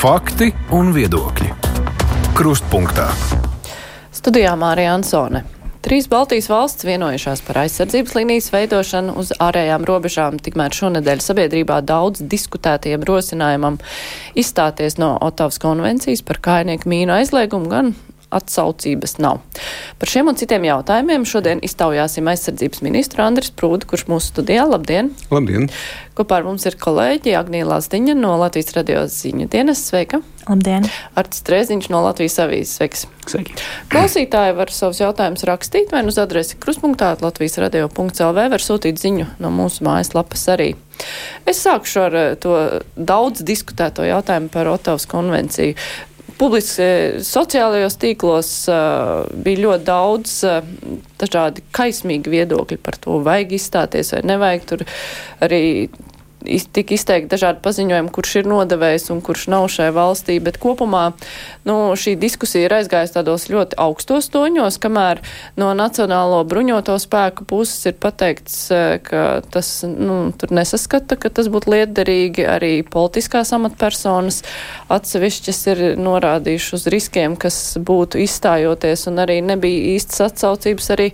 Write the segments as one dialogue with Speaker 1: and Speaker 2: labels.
Speaker 1: Fakti un viedokļi. Krustpunktā.
Speaker 2: Studijā Mārija Ansone. Trīs Baltijas valsts vienojušās par aizsardzības līnijas veidošanu uz ārējām robežām, tikmēr šonadēļ sabiedrībā daudz diskutētiem rosinājumam izstāties no Otavas konvencijas par kainieku mīnu aizliegumu gan atsaucības nav. Par šiem un citiem jautājumiem šodien iztaujāsim aizsardzības ministru Andris Prūdu, kurš mūsu studijā. Labdien!
Speaker 3: Labdien!
Speaker 2: Kopā ar mums ir kolēģi Agnija Lazdiņa no Latvijas radio ziņu dienas. Sveika!
Speaker 4: Labdien!
Speaker 2: Arts Trēziņš no Latvijas avīzes. Sveiks!
Speaker 3: Sveiki!
Speaker 2: Klausītāji var savus jautājumus rakstīt vai nu uz adresi kruspunktā Latvijas radio.lv var sūtīt ziņu no mūsu mājaslapas arī. Es sākšu ar eh, to daudz diskutēto jautājumu par Otavas konvenciju publiski sociālajos tīklos uh, bija ļoti daudz uh, dažādi kaismīgi viedokļi par to, vajag izstāties vai nevajag. Tur arī tika izteikti dažādi paziņojumi, kurš ir nodevējis un kurš nav šai valstī, bet kopumā nu, šī diskusija ir aizgājusi tādos ļoti augstos toņos, kamēr no Nacionālo bruņoto spēku puses ir pateikts, e, ka tas nu, tur nesaskata, ka tas būtu lietderīgi. Arī politiskās amatpersonas atsevišķas ir norādījuši uz riskiem, kas būtu izstājoties, un arī nebija īstas atsaucības arī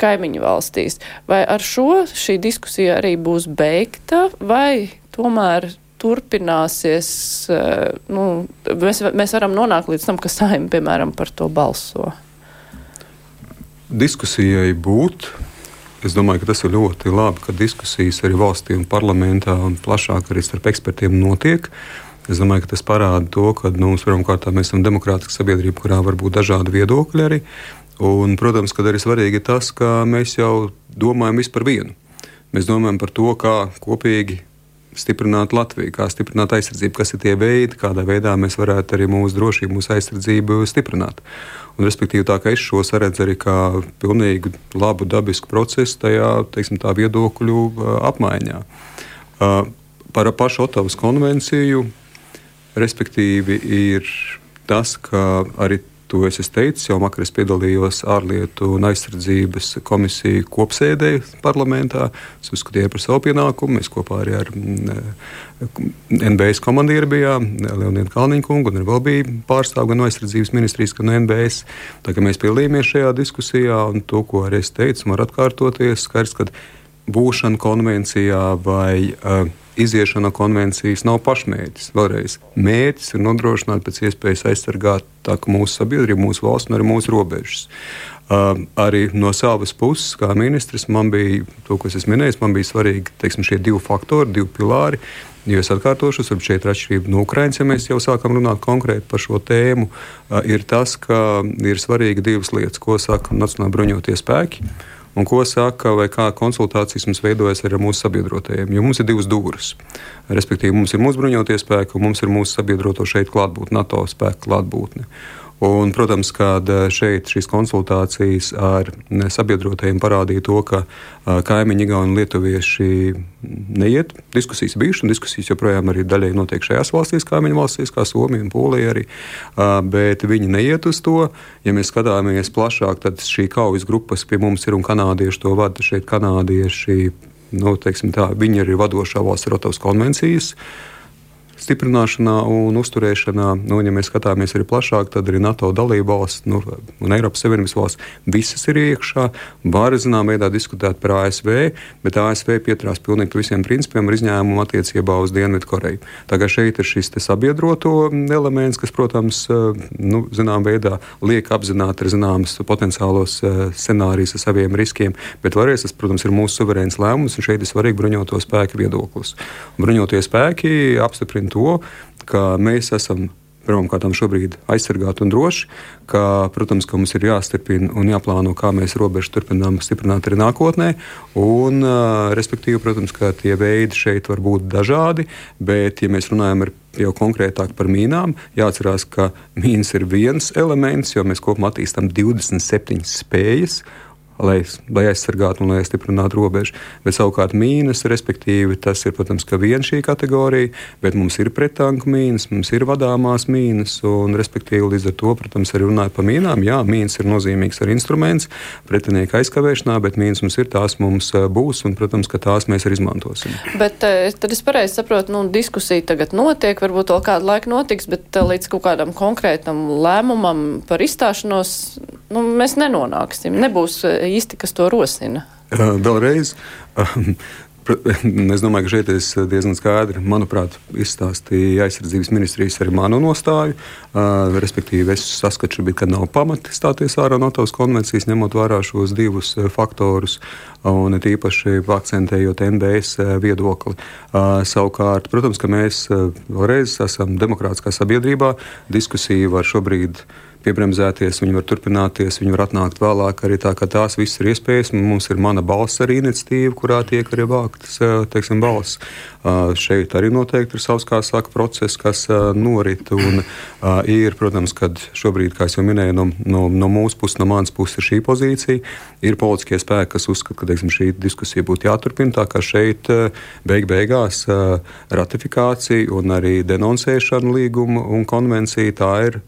Speaker 2: kaimiņu valstīs. Vai ar šo šī diskusija arī būs beigta, vai tomēr turpināsies, eh, nu, mēs, mēs varam nonākt līdz tam, ka saimni, piemēram, par to balso?
Speaker 3: Diskusijai būt. Es domāju, ka tas ir ļoti labi, ka diskusijas arī valstī un parlamentā un plašāk arī starp ekspertiem notiek. Es domāju, ka tas parāda to, ka nu, pirmkārt mēs esam demokrātiska sabiedrība, kurā var būt dažādi viedokļi arī. Un, protams, ka arī svarīgi ir tas, ka mēs jau domājam par vienu. Mēs domājam par to, kā kopīgi stiprināt Latviju, kā stiprināt aizsardzību, kas ir tie veidi, kādā veidā mēs varētu arī mūsu drošību, mūsu aizsardzību stiprināt. Un, respektīvi, tā kā es šo saredzu arī kā pilnīgi labu dabisku procesu tajā teiksim, viedokļu apmaiņā. Par pašu Otavas konvenciju, respektīvi, ir tas, ka arī To es teicu, jau vakar es piedalījos ārlietu un aizsardzības komisiju kopsēdē parlamentā. Es uzskatīju par savu pienākumu. Mēs kopā arī ar NBS komandieru bijām, Leonidu Kalniņu kungu, un vēl bija pārstāvji gan no aizsardzības ministrijas, gan no NBS. Tā kā mēs piedalījāmies šajā diskusijā, un to, ko arī es teicu, var atkārtoties, skaidrs, ka būšana konvencijā vai uh, iziešana konvencijas nav pašmērķis. Vēlreiz, mērķis ir nodrošināt pēc iespējas aizsargāt mūsu sabiedrību, mūsu valsts un arī mūsu robežas. Uh, arī no savas puses, kā ministrs, man bija to, ko es minēju, man bija svarīgi teiksim, šie divi faktori, divi pilāri. Jo es atkārtošu, ka šeit ir atšķirība no Ukraiņas, ja mēs jau sākam runāt konkrēti par šo tēmu. Uh, ir tas, ka ir svarīgi divas lietas, ko saka Nacionālajie bruņotie spēki. Uh, un ko saka, vai kā konsultācijas mums veidojas ar mūsu sabiedrotajiem. Jo mums ir divas dūris. Respektīvi, mums ir mūsu bruņotie spēki, un mums ir mūsu sabiedroto šeit klātbūtne, NATO spēku klātbūtne. Un, protams, kad eh, šeit šīs konsultācijas ar sabiedrotajiem parādīja to, ka eh, kaimiņi, Igauni un Lietuvieši neiet. Diskusijas bijušas, un diskusijas joprojām arī daļai notiek šajās valstīs, kaimiņu valstīs, kā Somija un Polija arī. Eh, bet viņi neiet uz to. Ja mēs skatāmies plašāk, tad šī kaujas grupas pie mums ir un kanādieši to vada šeit kanādieši. Nu, tā, viņi ir vadošā valsts Rotovas konvencijas. Uh, stiprināšanā un uzturēšanā. Nu, ja mēs skatāmies arī plašāk, tad arī NATO dalību valsts nu, un Eiropas Savienības valsts visas ir iekšā. Var zinām veidā diskutēt par ASV, bet ASV pieturās pilnīgi par visiem principiem ar izņēmumu attiecībā uz Dienvidkoreju. Tagad šeit ir šis sabiedroto elements, kas, protams, nu, zinām veidā liek apzināti ar zināmas potenciālos scenārijus ar saviem riskiem, bet vēlreiz tas, protams, ir mūsu suverēns lēmums, un šeit ir svarīgi bruņoto spēku viedoklis. Bruņotie spēki apstiprina nodrošina to, ka mēs esam pirmkārt šobrīd aizsargāti un droši, ka, protams, ka mums ir jāstiprina un jāplāno, kā mēs robežu turpinām stiprināt arī nākotnē. Un, respektīvi, protams, ka tie veidi šeit var būt dažādi, bet, ja mēs runājam ar jau konkrētāk par mīnām, jāatcerās, ka mīnas ir viens elements, jo mēs kopumā attīstām 27 spējas lai, lai aizsargātu un lai stiprinātu robežu. Bet savukārt mīnas, respektīvi, tas ir, protams, viena šī kategorija, bet mums ir pretanku mīnas, mums ir vadāmās mīnas, un, respektīvi, līdz ar to, protams, arī runājot par mīnām, jā, mīnas ir nozīmīgs arī instruments pretinieka aizkavēšanā, bet mīnas mums ir, tās mums būs, un, protams, ka tās mēs arī izmantosim.
Speaker 2: Bet tad es pareizi saprotu, nu, diskusija tagad notiek, varbūt vēl kādu laiku notiks, bet līdz kaut kādam konkrētam lēmumam par izstāšanos nu, mēs nenonāksim. Nebūs īsti, kas to rosina.
Speaker 3: Vēlreiz. Es domāju, ka šeit es diezgan skaidri, manuprāt, izstāstīju aizsardzības ministrijas arī manu nostāju. Uh, respektīvi, es saskatu, ka nav pamata stāties ārā no tās konvencijas, ņemot vērā šos divus faktorus, un tīpaši akcentējot NBS viedokli. Uh, savukārt, protams, ka mēs vēlreiz esam demokrātiskā sabiedrībā. Diskusija var šobrīd piebremzēties, viņi var turpināties, viņi var atnākt vēlāk. Arī tā, tās visas ir iespējas. Mums ir mana balss arī iniciatīva, kurā tiek arī vāktas teiksim, balss. Šeit arī noteikti ir savs, kā saka, process, kas norit. Un, ir, protams, kad šobrīd, kā jau minēju, no, no, no mūsu puses, no manas puses ir šī pozīcija. Ir politiskie spēki, kas uzskata, ka teiksim, šī diskusija būtu jāturpina. Tā kā šeit beig beigās ratifikācija un arī denoncēšana līguma un konvencija tā ir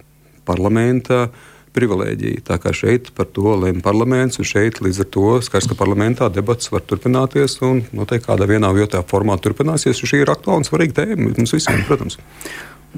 Speaker 3: parlamenta privilēģija. Tā kā šeit par to lemj parlaments, un šeit līdz ar to skars, ka parlamentā debats var turpināties un noteikti kādā vienā vietā formā turpināsies. Šī ir aktuāla un svarīga tēma mums visiem, protams.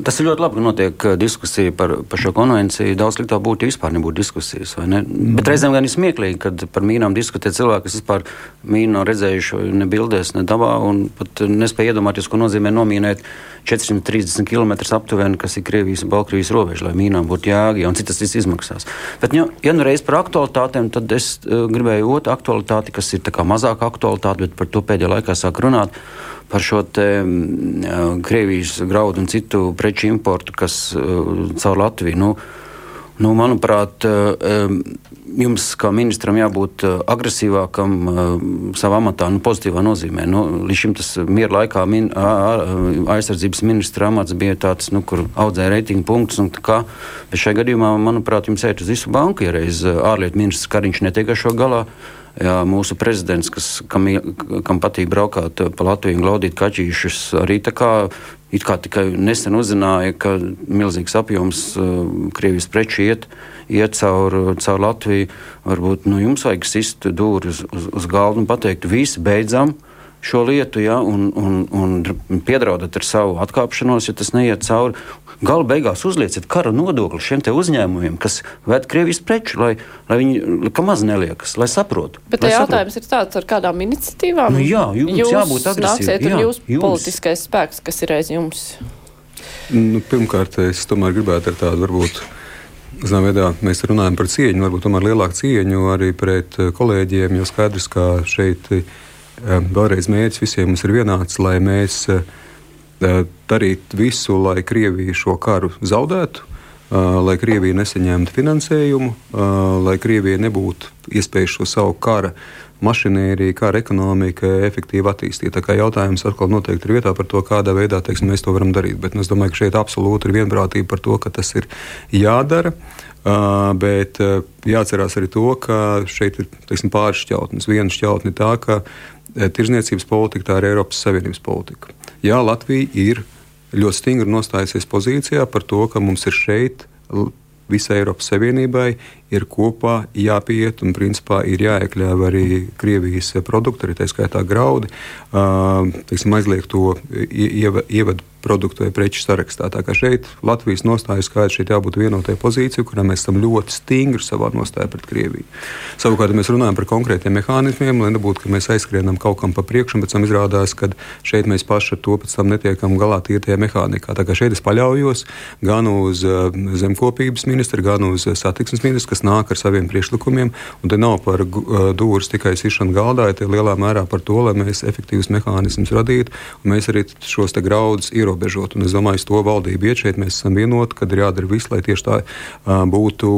Speaker 4: Tas ir ļoti labi, ka notiek uh, diskusija par, par šo konvenciju. Daudz sliktāk būtu, ja vispār nebūtu diskusijas. Ne? Mm. Bet reizēm gan ir smieklīgi, kad par mīnām diskutē cilvēki, kas vispār mīnu nav redzējuši ne bildēs, ne dabā, un pat nespēja iedomāties, ko nozīmē nomīnēt 430 km aptuveni, kas ir Krievijas un Baltkrievijas robeža, lai mīnām būtu jēga, un cik tas viss izmaksās. Bet, ja, ja nu reiz par aktualitātēm, tad es uh, gribēju otru aktualitāti, kas ir mazāk aktualitāte, bet par to pēdējā laikā sāk runāt par šo te, uh, Krievijas graudu un citu preču importu, kas uh, caur Latviju. Nu, nu, manuprāt, uh, jums kā ministram jābūt agresīvākam savā amatā, nu, pozitīvā nozīmē. Nu, līdz šim tas miera laikā min, aizsardzības ministra amats bija tāds, nu, kur audzēja reitingu punktus. Bet šajā gadījumā, manuprāt, jums iet uz visu banku, ja reiz ārlietu ministrs Kariņš netiek ar šo galā. Jā, mūsu prezidents, kas, kam, kam patīk braukāt pa Latviju un glaudīt kaķīšus, arī tā kā, kā tikai nesen uzzināja, ka milzīgs apjoms uh, Krievijas preču iet, iet caur, caur Latviju. Varbūt nu, jums vajag sist dūri uz, uz, uz galdu un pateikt, visi beidzam šo lietu, ja, un, un, un piedraudat ar savu atkāpšanos, ja tas neiet cauri. Galu beigās uzlieciet kara nodokli šiem uzņēmumiem, kas ved Krievijas preču, lai, lai viņi ka maz neliekas, lai saprotu.
Speaker 2: Bet lai jautājums saprotu. ir tāds, ar kādām iniciatīvām
Speaker 4: nu, jā, jums jūs jābūt
Speaker 2: agresīviem. Jā, jūs jums. politiskais spēks, kas ir aiz jums.
Speaker 3: Nu, pirmkārt, es tomēr gribētu ar tādu varbūt. Zinām, veidā mēs runājam par cieņu, varbūt tomēr lielāku cieņu arī pret eh, kolēģiem, jo skaidrs, ka šeit eh, vēlreiz mērķis visiem mums ir vienāds, lai mēs uh, darīt visu, lai Krievija šo karu zaudētu, lai Krievija nesaņemtu finansējumu, lai Krievija nebūtu iespējas šo savu kara mašinēriju, kā ar ekonomiku efektīvi attīstīt. Tā kā jautājums atkal noteikti ir vietā par to, kādā veidā teiksim, mēs to varam darīt. Bet es domāju, ka šeit absolūti ir vienprātība par to, ka tas ir jādara. Uh, bet uh, jāatcerās arī to, ka šeit ir teiksim, pāris šķautnes. Viena šķautne ir tā, ka tirzniecības politika tā ir Eiropas Savienības politika jā, Latvija ir ļoti stingri nostājusies pozīcijā par to, ka mums ir šeit visai Eiropas Savienībai ir kopā jāpiet un principā ir jāiekļāva arī Krievijas produkti, arī tā skaitā graudi, teiksim, aizliegt to ievadu produktu vai preču sarakstā. Tā kā šeit Latvijas nostāja skaidrs, šeit jābūt vienotai pozīcijai, kurā mēs esam ļoti stingri savā nostājā pret Krieviju. Savukārt, ja mēs runājam par konkrētiem mehānismiem, lai nebūtu, ka mēs aizskrienam kaut kam pa priekšu, pēc tam izrādās, ka šeit mēs paši ar to pēc tam netiekam galā tie tajā mehānikā. Tā kā šeit es paļaujos gan uz uh, zemkopības ministru, gan uz uh, satiksmes ministru, kas nāk ar saviem priekšlikumiem, un te nav par uh, dūris tikai sišana galdā, ja te lielā mērā par to, lai mēs efektīvus mehānismus radītu, un mēs arī šos graudus ierobežotu ierobežot. Un es domāju, ka to valdība iet šeit, mēs esam vienoti, kad ir jādara viss, lai tieši tā būtu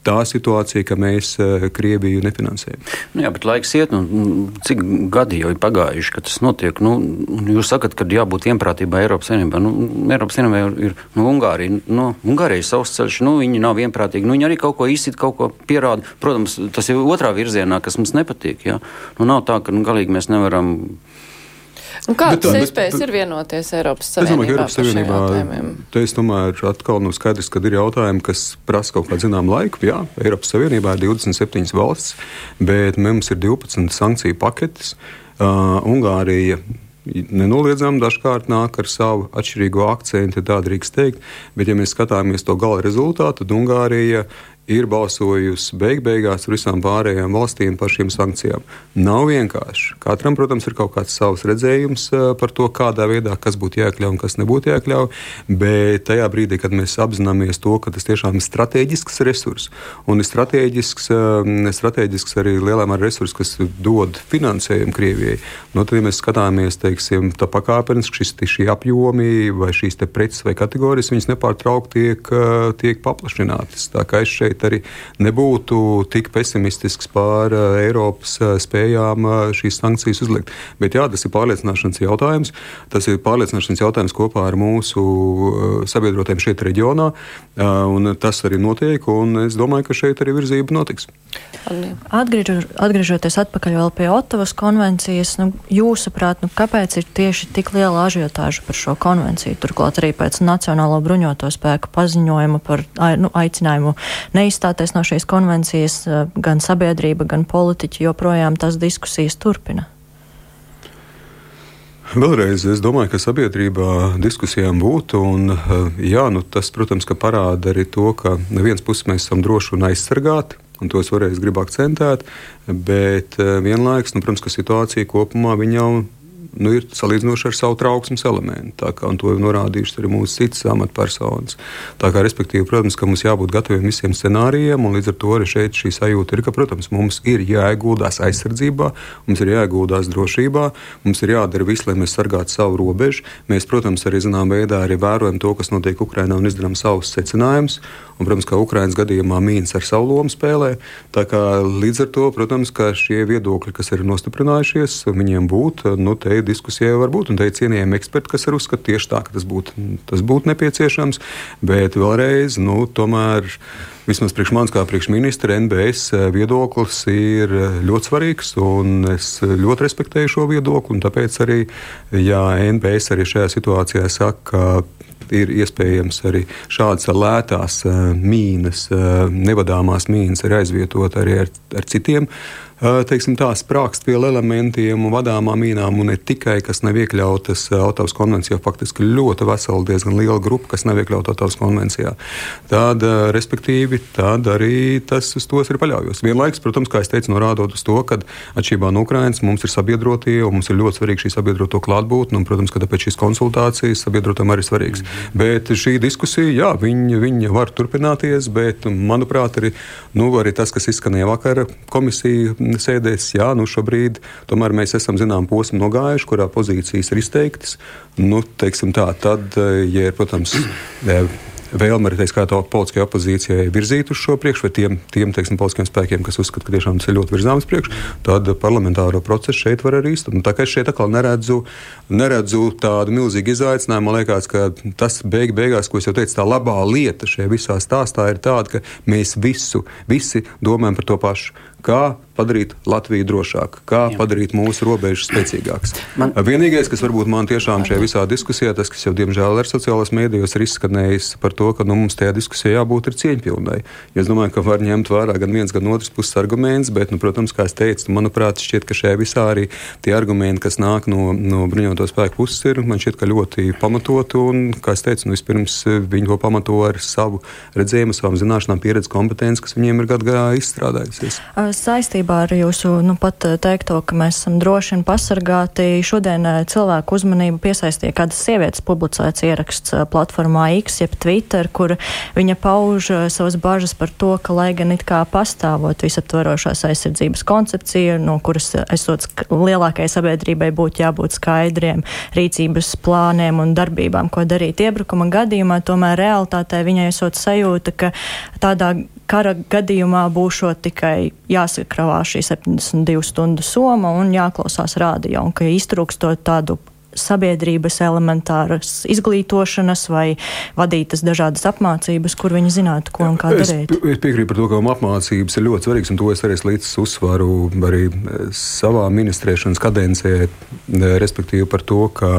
Speaker 3: tā situācija, ka mēs Krieviju nefinansējam.
Speaker 4: Nu jā, bet laiks iet, nu, cik gadi jau ir pagājuši, kad tas notiek? Nu, jūs sakat, ka jābūt vienprātībai Eiropas Savienībā. Nu, Eiropas Savienībā ir nu, Ungārija. Nu, Ungārija ir savs ceļš, nu, viņi nav vienprātīgi. Nu, viņi arī kaut ko izsit, kaut ko pierāda. Protams, tas ir otrā virzienā, kas mums nepatīk. Ja? Nu, nav tā, ka nu, galīgi mēs nevaram
Speaker 2: kādas iespējas bet, ir vienoties Eiropas Savienībā? Es domāju, ka Eiropas Savienībā
Speaker 3: es tomēr atkal nu skaidrs, ka ir jautājumi, kas prasa kaut kādu zinām laiku. Jā, Eiropas Savienībā ir 27 valsts, bet mums ir 12 sankciju paketes. Uh, Ungārija nenoliedzami dažkārt nāk ar savu atšķirīgo akcentu, tā drīkst teikt. Bet, ja mēs skatāmies to gala rezultātu, tad Ungārija ir balsojusi beig beigās ar visām pārējām valstīm par šīm sankcijām. Nav vienkārši. Katram, protams, ir kaut kāds savs redzējums eh, par to, kādā veidā kas būtu jāiekļauj un kas nebūtu jāiekļauj. Bet tajā brīdī, kad mēs apzināmies to, ka tas tiešām ir strateģisks resurs un ir strateģisks, eh, strateģisks arī lielā mērā resurs, kas dod finansējumu Krievijai, no nu, tad, ja mēs skatāmies, teiksim, tā pakāpeniski šī apjomi vai šīs preces vai kategorijas, viņas nepārtraukti tiek, eh, tiek paplašinātas. Tā kā es šeit noteikti arī nebūtu tik pesimistisks pār eh, Eiropas eh, spējām eh, šīs sankcijas uzlikt. Bet jā, tas ir pārliecināšanas jautājums. Tas ir pārliecināšanas jautājums kopā ar mūsu sabiedrotiem šeit reģionā. Un tas arī notiek, un es domāju, ka šeit arī virzība notiks.
Speaker 5: Atgriežo, atgriežoties atpakaļ pie Otavas konvencijas, nu, jūsuprāt, nu, kāpēc ir tieši tik liela ažiotāža par šo konvenciju? Turklāt arī pēc Nacionālo bruņoto spēku paziņojuma par nu, aicinājumu neizstāties no šīs konvencijas, gan sabiedrība, gan politiķi joprojām tās diskusijas turpina.
Speaker 3: Vēlreiz es domāju, ka sabiedrībā diskusijām būtu. Un, jā, nu, tas, protams, parāda arī to, ka no vienas puses mēs esam droši un aizsargāti un to es varēju gribu akcentēt. Bet eh, vienlaikus, nu, protams, ka situācija kopumā jau nu, ir salīdzinoši ar savu trauksmes elementu. Kā to ir norādījušas arī mūsu citas amatpersonas. Tā kā, respektīvi, protams, ka mums jābūt gataviem visiem scenārijiem, un līdz ar to arī šeit šī sajūta ir, ka, protams, mums ir jāieguldās aizsardzībā, mums ir jāieguldās drošībā, mums ir jādara viss, lai mēs sargātu savu robežu. Mēs, protams, arī zināmā veidā arī vērojam to, kas notiek Ukrajinā un izdarām savus secinājumus. Un, protams, ka Ukraiņas gadījumā mīnas ar savu lomu spēlē. Kā līdz ar to, protams, ka šie viedokļi, kas ir nostiprinājušies, viņiem būtu, nu, te diskusijai var būt. Un te ir cienījami eksperti, kas ir uzskata tieši tā, ka tas būtu, tas būtu nepieciešams. Bet vēlreiz, nu, tomēr. Vismaz priekš manis, kā priekšministra, NBS viedoklis ir ļoti svarīgs, es ļoti respektēju šo viedokli. Tāpēc arī, ja NBS arī šajā situācijā saka, ka ir iespējams arī šādas lētās mīnas, nevadāmās mīnas, ir aizvietot arī ar, ar citiem teiksim, tā, sprākstvielu elementiem un vadāmām mīnām, un ne tikai kas nav iekļautas Otavas konvencijā, faktiski ļoti vesela, diezgan liela grupa, kas nav iekļauta Otavas konvencijā. Tad, respektīvi, tad arī tas uz tos ir paļaujos. Vienlaikus, protams, kā es teicu, norādot uz to, ka atšķirībā no Ukrainas mums ir sabiedrotie, un mums ir ļoti svarīga šī sabiedroto klātbūtne, un, protams, ka tāpēc šīs konsultācijas sabiedrotam arī svarīgas. Mm -hmm. Bet šī diskusija, jā, viņa, viņa var turpināties, bet, manuprāt, arī, nu, arī tas, kas izskanēja vakar komisija sēdēs, jā, nu šobrīd tomēr mēs esam zinām posmu nogājuši, kurā pozīcijas ir izteiktas. Nu, tā, tad, eh, ja ir, protams, eh, vēlme arī teiks, kā to politiskajai opozīcijai virzīt uz šo priekšu, vai tiem, tiem teiksim, politiskiem spēkiem, kas uzskata, ka tiešām tas ir ļoti virzāms priekš, tad parlamentāro procesu šeit var arī īstenot. Tā kā es šeit atkal neredzu, neredzu tādu milzīgu izaicinājumu, man liekas, ka tas beig beigās, ko es jau teicu, tā labā lieta šajā visā stāstā ir tāda, ka mēs visu, visi domājam par to pašu kā padarīt Latviju drošāku, kā Jā. padarīt mūsu robežas spēcīgākas. Man... Vienīgais, kas varbūt man tiešām šajā visā diskusijā, tas, kas jau diemžēl ir sociālajās mēdījos, ir izskanējis par to, ka nu, mums tajā diskusijā jābūt cieņpilnai. Jo es domāju, ka var ņemt vērā gan viens, gan otrs puses arguments, bet, nu, protams, kā es teicu, manuprāt, šķiet, ka šajā visā arī tie argumenti, kas nāk no, no bruņoto spēku puses, ir šķiet, ļoti pamatoti. Un, kā es teicu, nu, vispirms viņi to pamato ar savu redzējumu, savām zināšanām, pieredzi, kompetenci, kas viņiem ir gadu gājā izstrādājusies
Speaker 5: saistībā ar jūsu nu, pat eh, teikto, ka mēs esam droši un pasargāti, šodien eh, cilvēku uzmanību piesaistīja kādas sievietes publicēts ieraksts eh, platformā X, jeb Twitter, kur viņa pauž savas bažas par to, ka, lai gan it kā pastāvot visaptvarošās aizsardzības koncepcija, no kuras esot lielākajai sabiedrībai būtu jābūt skaidriem rīcības plāniem un darbībām, ko darīt iebrukuma gadījumā, tomēr realitātē viņai esot sajūta, ka tādā kara gadījumā būšot tikai jāsakravā šī 72 stundu soma un jāklausās rādio, un ka iztrūkstot tādu sabiedrības elementāras izglītošanas vai vadītas dažādas apmācības, kur viņi zinātu, ko un kā
Speaker 3: es,
Speaker 5: darīt.
Speaker 3: Es piekrītu par to, ka apmācības ir ļoti svarīgas, un to es arī līdz uzsvaru arī savā ministrēšanas kadencē, respektīvi par to, ka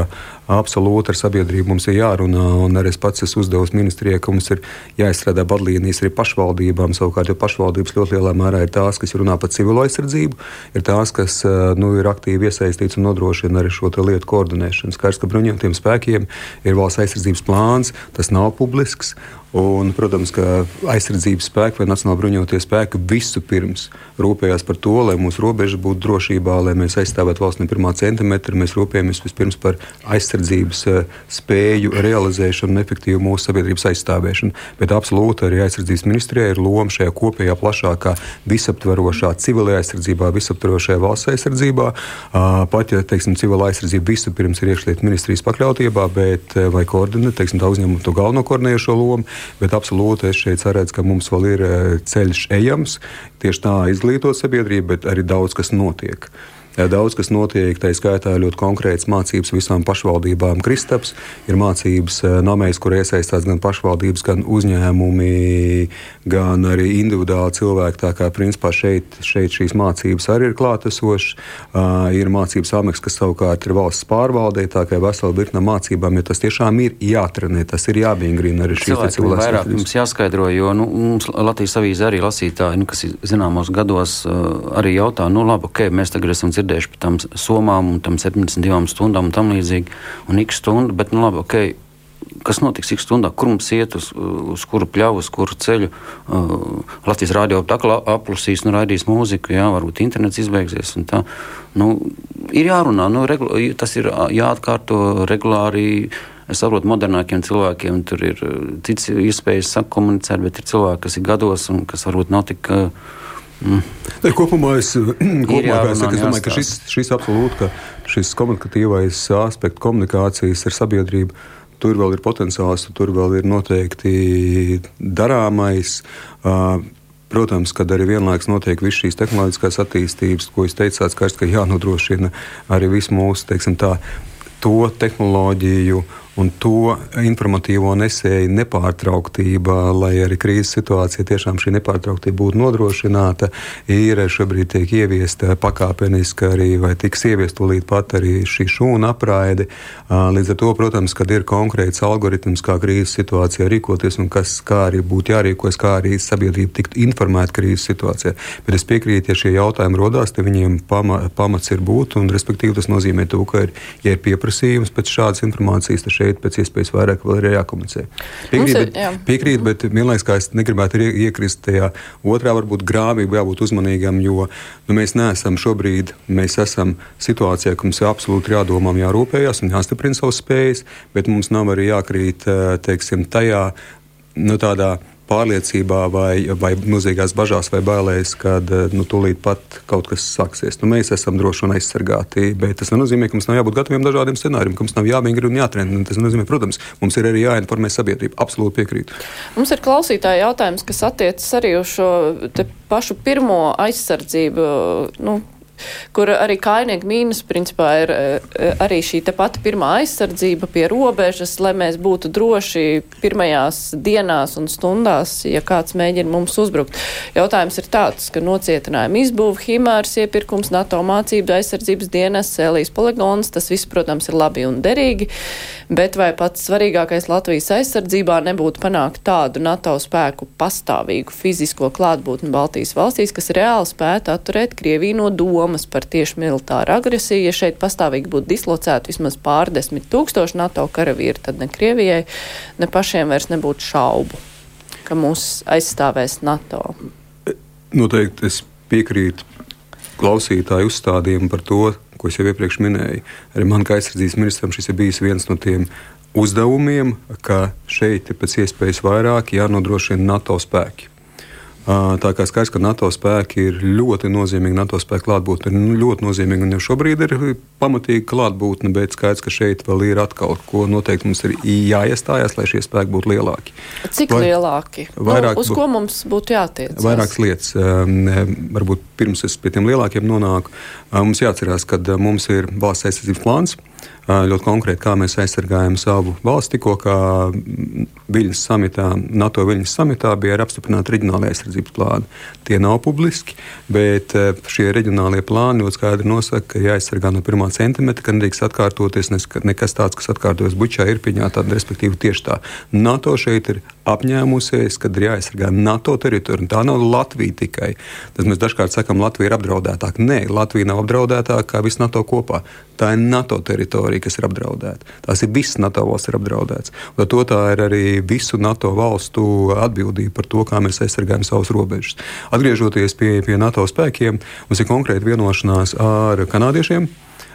Speaker 3: absolūti ar sabiedrību mums ir jārunā. Un arī es pats esmu uzdevis ministrijai, ka mums ir jāizstrādā vadlīnijas arī pašvaldībām. Savukārt, jo pašvaldības ļoti lielā mērā ir tās, kas runā par civilo aizsardzību, ir tās, kas nu, ir aktīvi iesaistīts un nodrošina arī šo lietu koordinēšanu. Skaidrs, ka bruņotajiem spēkiem ir valsts aizsardzības plāns, tas nav publisks. Un, protams, ka aizsardzības spēki vai Nacionāla bruņotie spēki visu pirms rūpējās par to, lai mūsu robeža būtu drošībā, lai mēs aizstāvētu valsts no pirmā centimetra. Mēs rūpējamies vispirms par aizsardzības eh, spēju realizēšanu un efektīvu mūsu sabiedrības aizstāvēšanu. Bet absolūti arī aizsardzības ministrijai ir loma šajā kopējā, plašākā, visaptverošā civilajā aizsardzībā, visaptverošajā valsts aizsardzībā. Pat ja teiksim, civilā aizsardzība vispirms ir iekšlietu ministrijas pakļautībā, bet eh, vai koordinēt, teiksim, tā uzņēmumu to galveno koordinējošo lomu bet absolūti es šeit redzu, ka mums vēl ir eh, ceļš ejams. Tieši tā izglītot sabiedrību, bet arī daudz kas notiek. Daudz kas notiek, tā skaitā ļoti konkrēts mācības visām pašvaldībām. Kristaps ir mācības eh, namēs, kur iesaistās gan pašvaldības, gan uzņēmumi, gan arī individuāli cilvēki. Tā kā principā šeit, šeit šīs mācības arī ir klātesošas. Uh, ir mācības ameks, kas savukārt ir valsts pārvaldē, tā kā vesela virkne mācībām, jo tas tiešām ir jātrenē, tas ir jābingrina arī šīs
Speaker 4: cilvēks. Vairāk mums jāskaidro, jo nu, mums Latvijas avīze arī lasītāji, nu, kas zināmos gados uh, arī jautā, nu labi, ok, mēs tagad esam dzirdējuši dzirdējuši par tām somām tam 72 stundām un tam līdzīgi, un x stundu, bet nu labi, ok. Kas notiks ik stundā, kur mums iet, uz, uz kuru pļavu, uz kuru ceļu? Uh, Latvijas rādio aplusīs, nu, raidīs mūziku, jā, varbūt internets izbeigsies. Nu, ir jārunā, nu, regula, tas ir jāatkārto regulāri. Es saprotu, modernākiem cilvēkiem tur ir cits iespējas sakomunicēt, bet ir cilvēki, kas ir gados un kas varbūt nav tik. Uh,
Speaker 3: Mm. Kopumā es, kopumā, es, es domāju, ka šis, šis absolūti, ka šis komunikatīvais aspekts komunikācijas ar sabiedrību. Tur vēl ir potenciāls, tur vēl ir noteikti darāmais. Protams, kad arī vienlaikus notiek visas šīs tehnoloģiskās attīstības, ko jūs teicāt, skaidrs, ka jānodrošina arī visu mūsu teiksim, tā, to tehnoloģiju uh, un to informatīvo nesēju nepārtrauktība, lai arī krīzes situācija tiešām šī nepārtrauktība būtu nodrošināta, ir šobrīd tiek ieviesta pakāpeniski arī, vai tiks ieviest tūlīt pat arī šī šūna apraide. Līdz ar to, protams, kad ir konkrēts algoritms, kā krīzes situācijā rīkoties un kas, kā arī būtu jārīkojas, kā arī sabiedrība tiktu informēta krīzes situācijā. Bet es piekrītu, ja šie jautājumi rodās, tad viņiem pama, pamats ir būt, un respektīvi tas nozīmē to, ka ir, ja ir pieprasījums pēc šādas informācijas, šeit pēc iespējas vairāk vēl ir jākomunicē. Piekrīt, ir, jā. bet, piekrīt, bet vienlaikus kā es negribētu iekrist tajā otrā, varbūt grāvība, jābūt uzmanīgam, jo nu, mēs neesam šobrīd, mēs esam situācijā, ka mums ir absolūti jādomā, jārūpējas un jāstiprina savas spējas, bet mums nav arī jākrīt teiksim, tajā. Nu, tādā pārliecībā vai, vai milzīgās bažās vai bailēs, kad eh, nu, tūlīt pat kaut kas sāksies. Nu, mēs esam droši un aizsargāti, bet tas nenozīmē, ka mums nav jābūt gataviem dažādiem scenārijiem, ka mums nav jāmingri un jātrena. Tas nozīmē, protams, mums ir arī jāinformē sabiedrība. Absolūti piekrītu.
Speaker 2: Mums ir klausītāji jautājums, kas attiecas arī uz šo pašu pirmo aizsardzību. Nu, kur arī kainieku mīnus principā ir e, arī šī te pati pirmā aizsardzība pie robežas, lai mēs būtu droši pirmajās dienās un stundās, ja kāds mēģina mums uzbrukt. Jautājums ir tāds, ka nocietinājumi izbūve, himārs iepirkums, NATO mācību aizsardzības dienas, Elijas poligons, tas viss, protams, ir labi un derīgi, bet vai pats svarīgākais Latvijas aizsardzībā nebūtu panākt tādu NATO spēku pastāvīgu fizisko klātbūtni Baltijas valstīs, kas reāli spētu atturēt Krieviju no doma domas par tieši militāru agresiju. Ja šeit pastāvīgi būtu dislocēti vismaz pārdesmit tūkstoši NATO karavīri, tad ne Krievijai, ne pašiem vairs nebūtu šaubu, ka mūs aizstāvēs NATO.
Speaker 3: Noteikti es piekrītu klausītāju uzstādījumu par to, ko es jau iepriekš minēju. Arī man kā aizsardzības ministram šis ir bijis viens no tiem uzdevumiem, ka šeit ir pēc iespējas vairāk jānodrošina NATO spēki. Tā kā skaidrs, ka NATO spēki ir ļoti nozīmīgi, NATO spēku klātbūtne ir nu, ļoti nozīmīga. Un jau šobrīd ir pamatīga klātbūtne, bet skaidrs, ka šeit vēl ir atkal, ko noteikti mums ir jāiestājās, lai šie spēki būtu lielāki.
Speaker 2: Cik Vai, lielāki? Vairāk, nu, uz ko mums būtu jātiec?
Speaker 3: Vairākas lietas. Varbūt pirms es pie tiem lielākiem nonāku, mums jāatcerās, ka mums ir valsts aizsardzības plāns ļoti konkrēti, kā mēs aizsargājam savu valsti. Tikko Viļņas samitā, NATO Viļņas samitā bija arī apstiprināti reģionālajie aizsardzības plāni. Tie nav publiski, bet šie reģionālie plāni ļoti skaidri nosaka, ka jāaizsargā no pirmā centimetra, ka nedrīkst atkārtoties nekas tāds, kas atkārtojas Bučā, Irpiņā, tad respektīvi tieši tā. NATO šeit ir apņēmusies, ka ir jāaizsargā NATO teritorija. Tā nav Latvija tikai. Tad mēs dažkārt sakām, Latvija ir apdraudētāka. Nē, Latvija nav apdraudētāka kā viss NATO kopā. Tā ir NATO teritorija, kas ir apdraudēta. Tās ir visas NATO valsts ir apdraudētas. To tā ir arī visu NATO valstu atbildība par to, kā mēs aizsargājam savus robežas. Atgriežoties pie, pie NATO spēkiem, mums ir konkrēta vienošanās ar kanādiešiem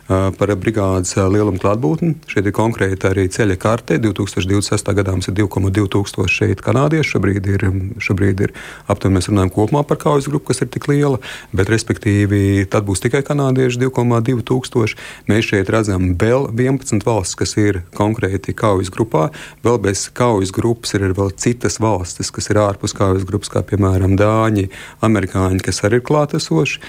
Speaker 3: par brigādes lielumu klātbūtni. Šeit ir konkrēti arī ceļa karte. 2026. gadā mums ir 2,2 tūkstoši šeit kanādiešu. Šobrīd ir, šobrīd ir aptuveni mēs runājam kopumā par kaujas grupu, kas ir tik liela, bet respektīvi tad būs tikai kanādieši 2,2 tūkstoši. Mēs šeit redzam vēl 11 valstis, kas ir konkrēti kaujas grupā. Vēl bez kaujas grupas ir vēl citas valstis, kas ir ārpus kaujas grupas, kā piemēram Dāņi, Amerikāņi, kas arī ir klātesoši.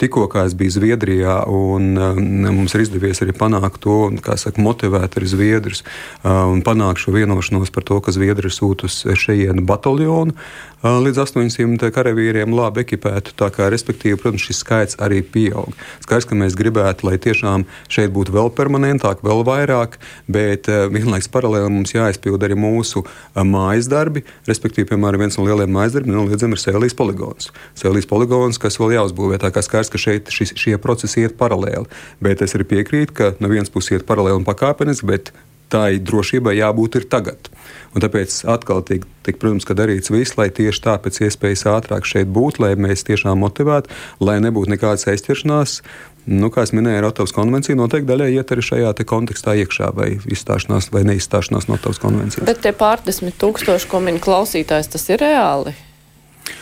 Speaker 3: Tikko kā es biju Zviedrijā un mums ir izdevies arī panākt to, kā saka, motivēt arī Zviedrus un panākt šo vienošanos par to, ka Zviedri sūta uz šejienu bataljonu līdz 800 karavīriem labi ekipētu. Tā kā, respektīvi, protams, šis skaits arī pieaug. Skaidrs, ka mēs gribētu, lai tiešām šeit būtu vēl permanentāk, vēl vairāk, bet vienlaikus paralēli mums jāizpild arī mūsu mājas darbi. Respektīvi, piemēram, viens no lielajiem mājas darbiem noliedzami ir Sēlijas poligons. Sēlijas poligons, kas vēl jāuzbūvē, tā kā skaidrs, ka šeit šis, šie procesi iet paralēli. Bet es arī piekrītu, ka no vienas puses iet paralēli un pakāpeniski, bet tai drošībai jābūt ir tagad. Un tāpēc atkal tiek, tiek protams, darīts viss, lai tieši tā pēc iespējas ātrāk šeit būtu, lai mēs tiešām motivētu, lai nebūtu nekādas aizķeršanās. Nu, kā jau minēju, Rotovas konvencija noteikti daļai iet arī šajā kontekstā iekšā, vai izstāšanās vai neizstāšanās no Rotovas konvencijas.
Speaker 2: Bet tie pārdesmit tūkstoši, ko min klausītājs, tas ir reāli?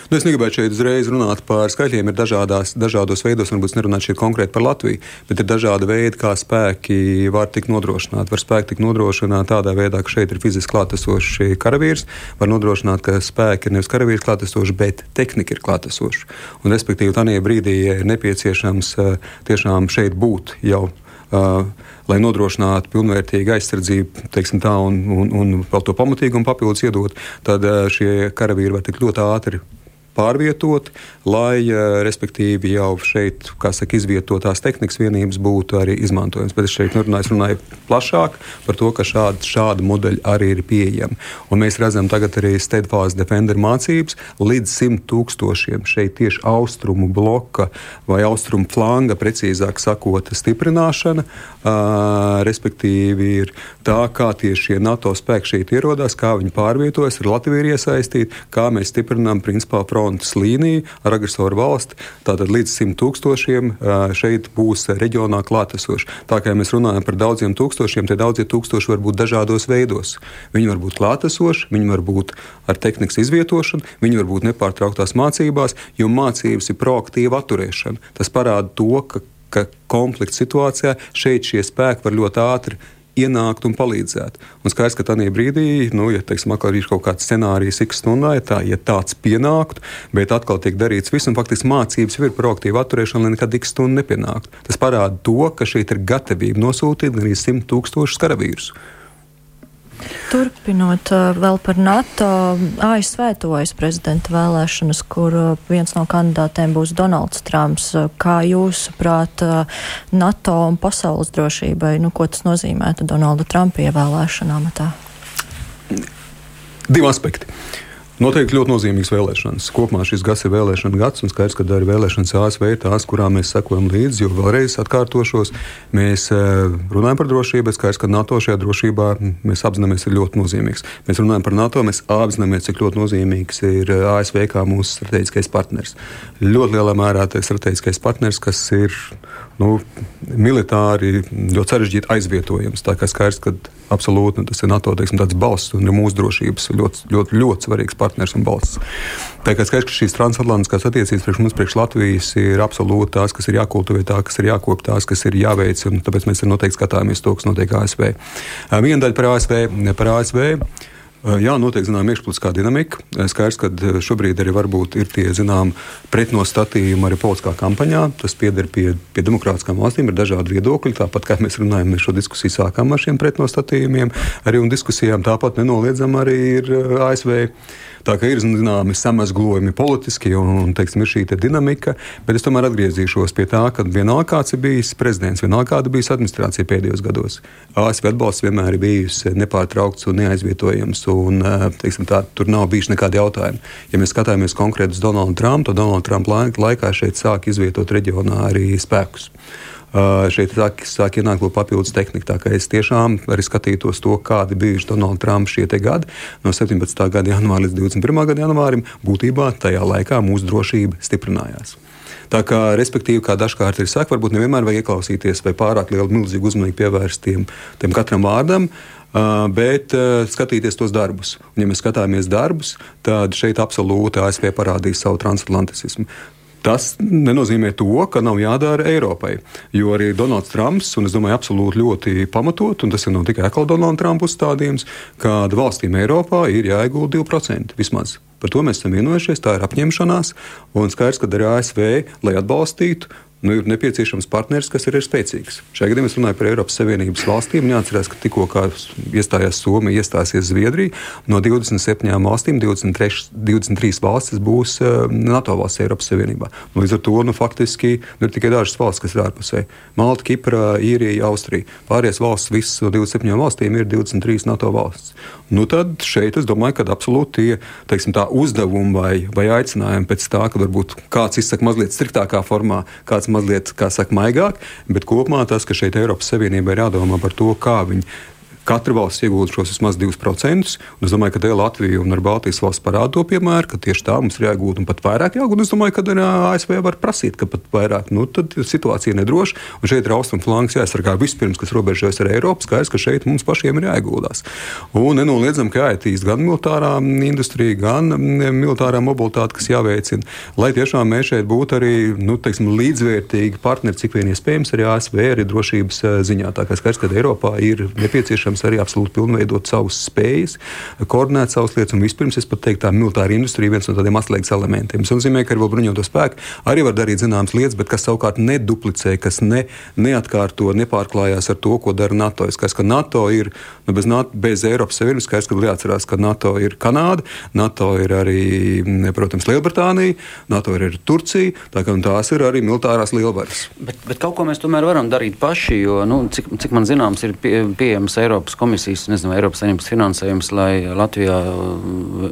Speaker 3: Nu, es negribētu šeit uzreiz runāt par skaitļiem. Ir dažādās, dažādos veidos, varbūt nerunāt šeit konkrēti par Latviju, bet ir dažādi veidi, kā spēki var tikt nodrošināti. Var spēki tikt nodrošināti tādā veidā, ka šeit ir fiziski klātesoši karavīrs, var nodrošināt, ka spēki ir nevis karavīrs klātesoši, bet tehnika ir klātesoša. Un, respektīvi, tādā brīdī ir nepieciešams eh, tiešām šeit būt jau. Uh, lai nodrošinātu pilnvērtīgu aizsardzību, teiksim, tā, un, un, un vēl to pamatīgumu papildus iedot, tad uh, šie karavīri var tik ļoti ātri pārvietoti, lai, eh, respektīvi, jau šeit, kā saka, izvietotās tehnikas vienības būtu arī izmantojamas. Bet es šeit nerunāju, es runāju plašāk par to, ka šādi, šādi modeļi arī ir pieejami. Un mēs redzam tagad arī Steadfast Defender mācības līdz 100 tūkstošiem šeit tieši austrumu bloka vai austrumu flanga, precīzāk sakot, stiprināšana, uh, respektīvi ir tā, kā tieši šie NATO spēki šeit ierodās, kā viņi pārvietojas, ir iesaistīti, kā mēs stiprinām principā fronti frontes līniju ar agresoru valsti. Tātad līdz 100 tūkstošiem šeit būs reģionā klātesoši. Tā kā mēs runājam par daudziem tūkstošiem, tie daudzie tūkstoši var būt dažādos veidos. Viņi var būt klātesoši, viņi var būt ar tehnikas izvietošanu, viņi var būt nepārtrauktās mācībās, jo mācības ir proaktīva atturēšana. Tas parāda to, ka, ka konflikta situācijā šeit šie spēki var ļoti ātri ienākt un palīdzēt. Un skaidrs, ka tajā brīdī, nu, ja teiksim, ir kaut kāds scenārijs, x stundā, ja, tā, ja tāds pienāktu, bet atkal tiek darīts viss, un faktiski mācības ir proaktīva atturēšana, lai nekad x stundu nepienāktu. Tas parāda to, ka šeit ir gatavība nosūtīt arī 100 tūkstošus karavīrus.
Speaker 5: Turpinot vēl par NATO, ASV tojas prezidenta vēlēšanas, kur viens no kandidātiem būs Donalds Trumps. Kā jūsuprāt, NATO un pasaules drošībai, nu, ko tas nozīmētu Donalda Trumpa ievēlēšanā matā?
Speaker 3: Divi aspekti. Noteikti ļoti nozīmīgas vēlēšanas. Kopumā šis gads ir vēlēšana gads, un skaidrs, ka arī vēlēšanas ASV ir tās, kurām mēs sekojam līdzi. Jo vēlreiz atkārtošos, mēs eh, runājam par drošību, bet skaidrs, ka NATO šajā drošībā mēs apzināmies ir ļoti nozīmīgs. Mēs runājam par NATO, mēs apzināmies, cik ļoti nozīmīgs ir ASV kā mūsu strateģiskais partners. Ļoti lielā mērā tas strateģiskais partners, kas ir nu, militāri ļoti sarežģīti aizvietojams. Tā kā skaidrs, ka absolūti tas ir NATO teiksim, balss un ir mūsu drošības ļoti, ļoti, ļoti svarīgs partners un balss. Tā kā skaidrs, ka šīs transatlantiskās attiecības priekš mums, priekš Latvijas, ir absolūti tās, kas ir jākultivē, tā, kas ir jākop, tās, kas ir jāveic, un tāpēc mēs noteikti skatāmies to, kas notiek ASV. Viena daļa par ASV. Par ASV Jā, noteikti zinām iekšpolitiskā dinamika. Skaidrs, ka šobrīd arī ir tie zinām pretnostatījumi arī politiskā kampaņā. Tas pieder pie, pie demokrātiskām valstīm, ir dažādi viedokļi. Tāpat kā mēs runājam, mēs šo diskusiju sākām ar šiem pretnostatījumiem, arī un diskusijām. Tāpat nenoliedzam arī ir ASV. Tā kā ir zināmi samazglojumi politiski un, un teiksim, ir šī te dinamika, bet es tomēr atgriezīšos pie tā, ka vienalga kāds ir bijis prezidents, vienalga kāda bijusi administrācija pēdējos gados, ASV atbalsts vienmēr ir bijis nepārtraukts un neaizvietojams, un teiksim, tā, tur nav bijuši nekādi jautājumi. Ja mēs skatāmies konkrēti uz Donaldu Trumpu, tad Donalda Trumpa laikā šeit sāk izvietot reģionā arī spēkus. Uh, šeit sāk, sāk ienākt vēl papildus tehnika. Tā kā es tiešām arī skatītos to, kādi bija Donalda Trumpa šie gadi no 17. gada janvāra līdz 21. gada janvārim. Būtībā tajā laikā mūsu drošība stiprinājās. Tā kā, respektīvi, kā dažkārt ir saka, varbūt nevienmēr vajag ieklausīties vai pārāk lielu, milzīgu uzmanību pievērst tiem, tiem katram vārdam. Uh, bet uh, skatīties tos darbus. Un, ja mēs skatāmies darbus, tad šeit absolūti ASV parādīs savu transatlantismu. Tas nenozīmē to, ka nav jādara Eiropai. Jo arī Donalds Trumps, un es domāju, absolūti ļoti pamatot, un tas ir nav tikai atkal Donalda Trumpa uzstādījums, ka valstīm Eiropā ir jāiegulda 2% vismaz. Par to mēs esam vienojušies, tā ir apņemšanās, un skaidrs, ka arī ASV, lai atbalstītu nu, ir nepieciešams partneris, kas ir, ir spēcīgs. Šajā gadījumā es runāju par Eiropas Savienības valstīm. Jāatcerās, ka tikko iestājās Somija, iestāsies Zviedrija. No 27 valstīm 23, 23 valstis būs uh, NATO valsts Eiropas Savienībā. Līdz ar to nu, faktiski nu, ir tikai dažas valstis, kas ir ārpusē. Malta, Kipra, Īrija, Austrija. Pārējās valstis, visas no 27 valstīm, ir 23 NATO valstis. Nu, tad šeit es domāju, ka absolūti tie teiksim, uzdevumi vai, vai aicinājumi pēc tā, ka varbūt kāds izsaka mazliet striktākā formā, kāds tāds mazliet, kā saka, maigāk, bet kopumā tas, ka šeit Eiropas Savienībai ir jādomā par to, kā viņi Katra valsts iegūst šos vismaz 2%. Es domāju, ka Latvija un Baltijas valsts parāda to piemēru, ka tieši tā mums ir jāiegūt un pat vairāk jāgūt. Es domāju, ka ASV var prasīt, ka pat vairāk. Nu, tad situācija nedroša. Un šeit ir austrumu flanks jāaizsargā vispirms, kas robežojas ar Eiropu. Skaidrs, ka šeit mums pašiem ir jāieguldās. Un nenoliedzam, ka jāattīst gan militārā industrija, gan militārā mobilitāte, kas jāveicina, lai tiešām mēs šeit būtu arī nu, teiksim, līdzvērtīgi partneri, cik vien iespējams, arī ASV, arī drošības eh, ziņā. Tā kā skaidrs, ka Eiropā ir nepieciešams nepieciešams arī absolūti pilnveidot savas spējas, koordinēt savas lietas. Un vispirms es pat teiktu, tā militāra industrija ir viens no tādiem atslēgas elementiem. Tas nozīmē, ka arī bruņoto spēku arī var darīt zināmas lietas, bet kas savukārt neduplicē, kas ne, neatkārto, nepārklājās ar to, ko dara NATO. Es skaidrs, ka NATO ir nu, bez, NATO, bez Eiropas Savienības, skaidrs, ka jāatcerās, ka NATO ir Kanāda, NATO ir arī, protams, Lielbritānija, NATO ir arī Turcija. Tā kā tās ir arī militārās lielvaras.
Speaker 4: Bet, bet kaut ko mēs tomēr varam darīt paši, jo, nu, cik, cik man zināms, ir pie, pieejams Eiropas Eiropas komisijas, nezinu, Eiropas Savienības finansējums, lai Latvijā uh,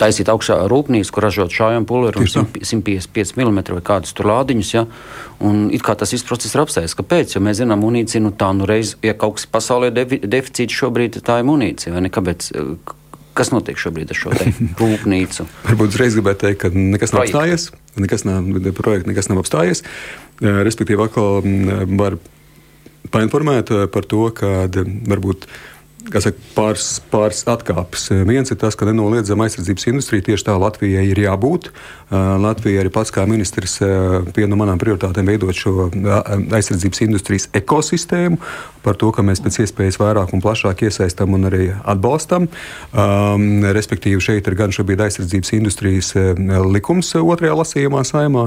Speaker 4: taisītu augšā rūpnīcu, kur ražot šājumu pulveri un 155 mm vai kādus tur lādiņus. Ja? Un it kā tas viss process ir apstājies. Kāpēc? Jo mēs zinām, munīcija, nu tā nu reiz, ja kaut kas pasaulē defi, deficīts šobrīd, tā ir munīcija? Kāpēc? Kas notiek šobrīd ar šo rūpnīcu?
Speaker 3: Varbūt uzreiz gribētu teikt, ka nekas nav apstājies. Nekas nav, projekts nekas nav apstājies. Respektīvi, atkal var painformēt eh, par to, ka varbūt saka, pāris, pāris atkāpes. Viens ir tas, ka nenoliedzama aizsardzības industrija tieši tā Latvijai ir jābūt. Latvija arī pats kā ministrs viena no manām prioritātēm veidot šo aizsardzības industrijas ekosistēmu, par to, ka mēs pēc iespējas vairāk un plašāk iesaistām un arī atbalstam. Um, respektīvi, šeit ir gan šobrīd aizsardzības industrijas likums otrajā lasījumā saimā.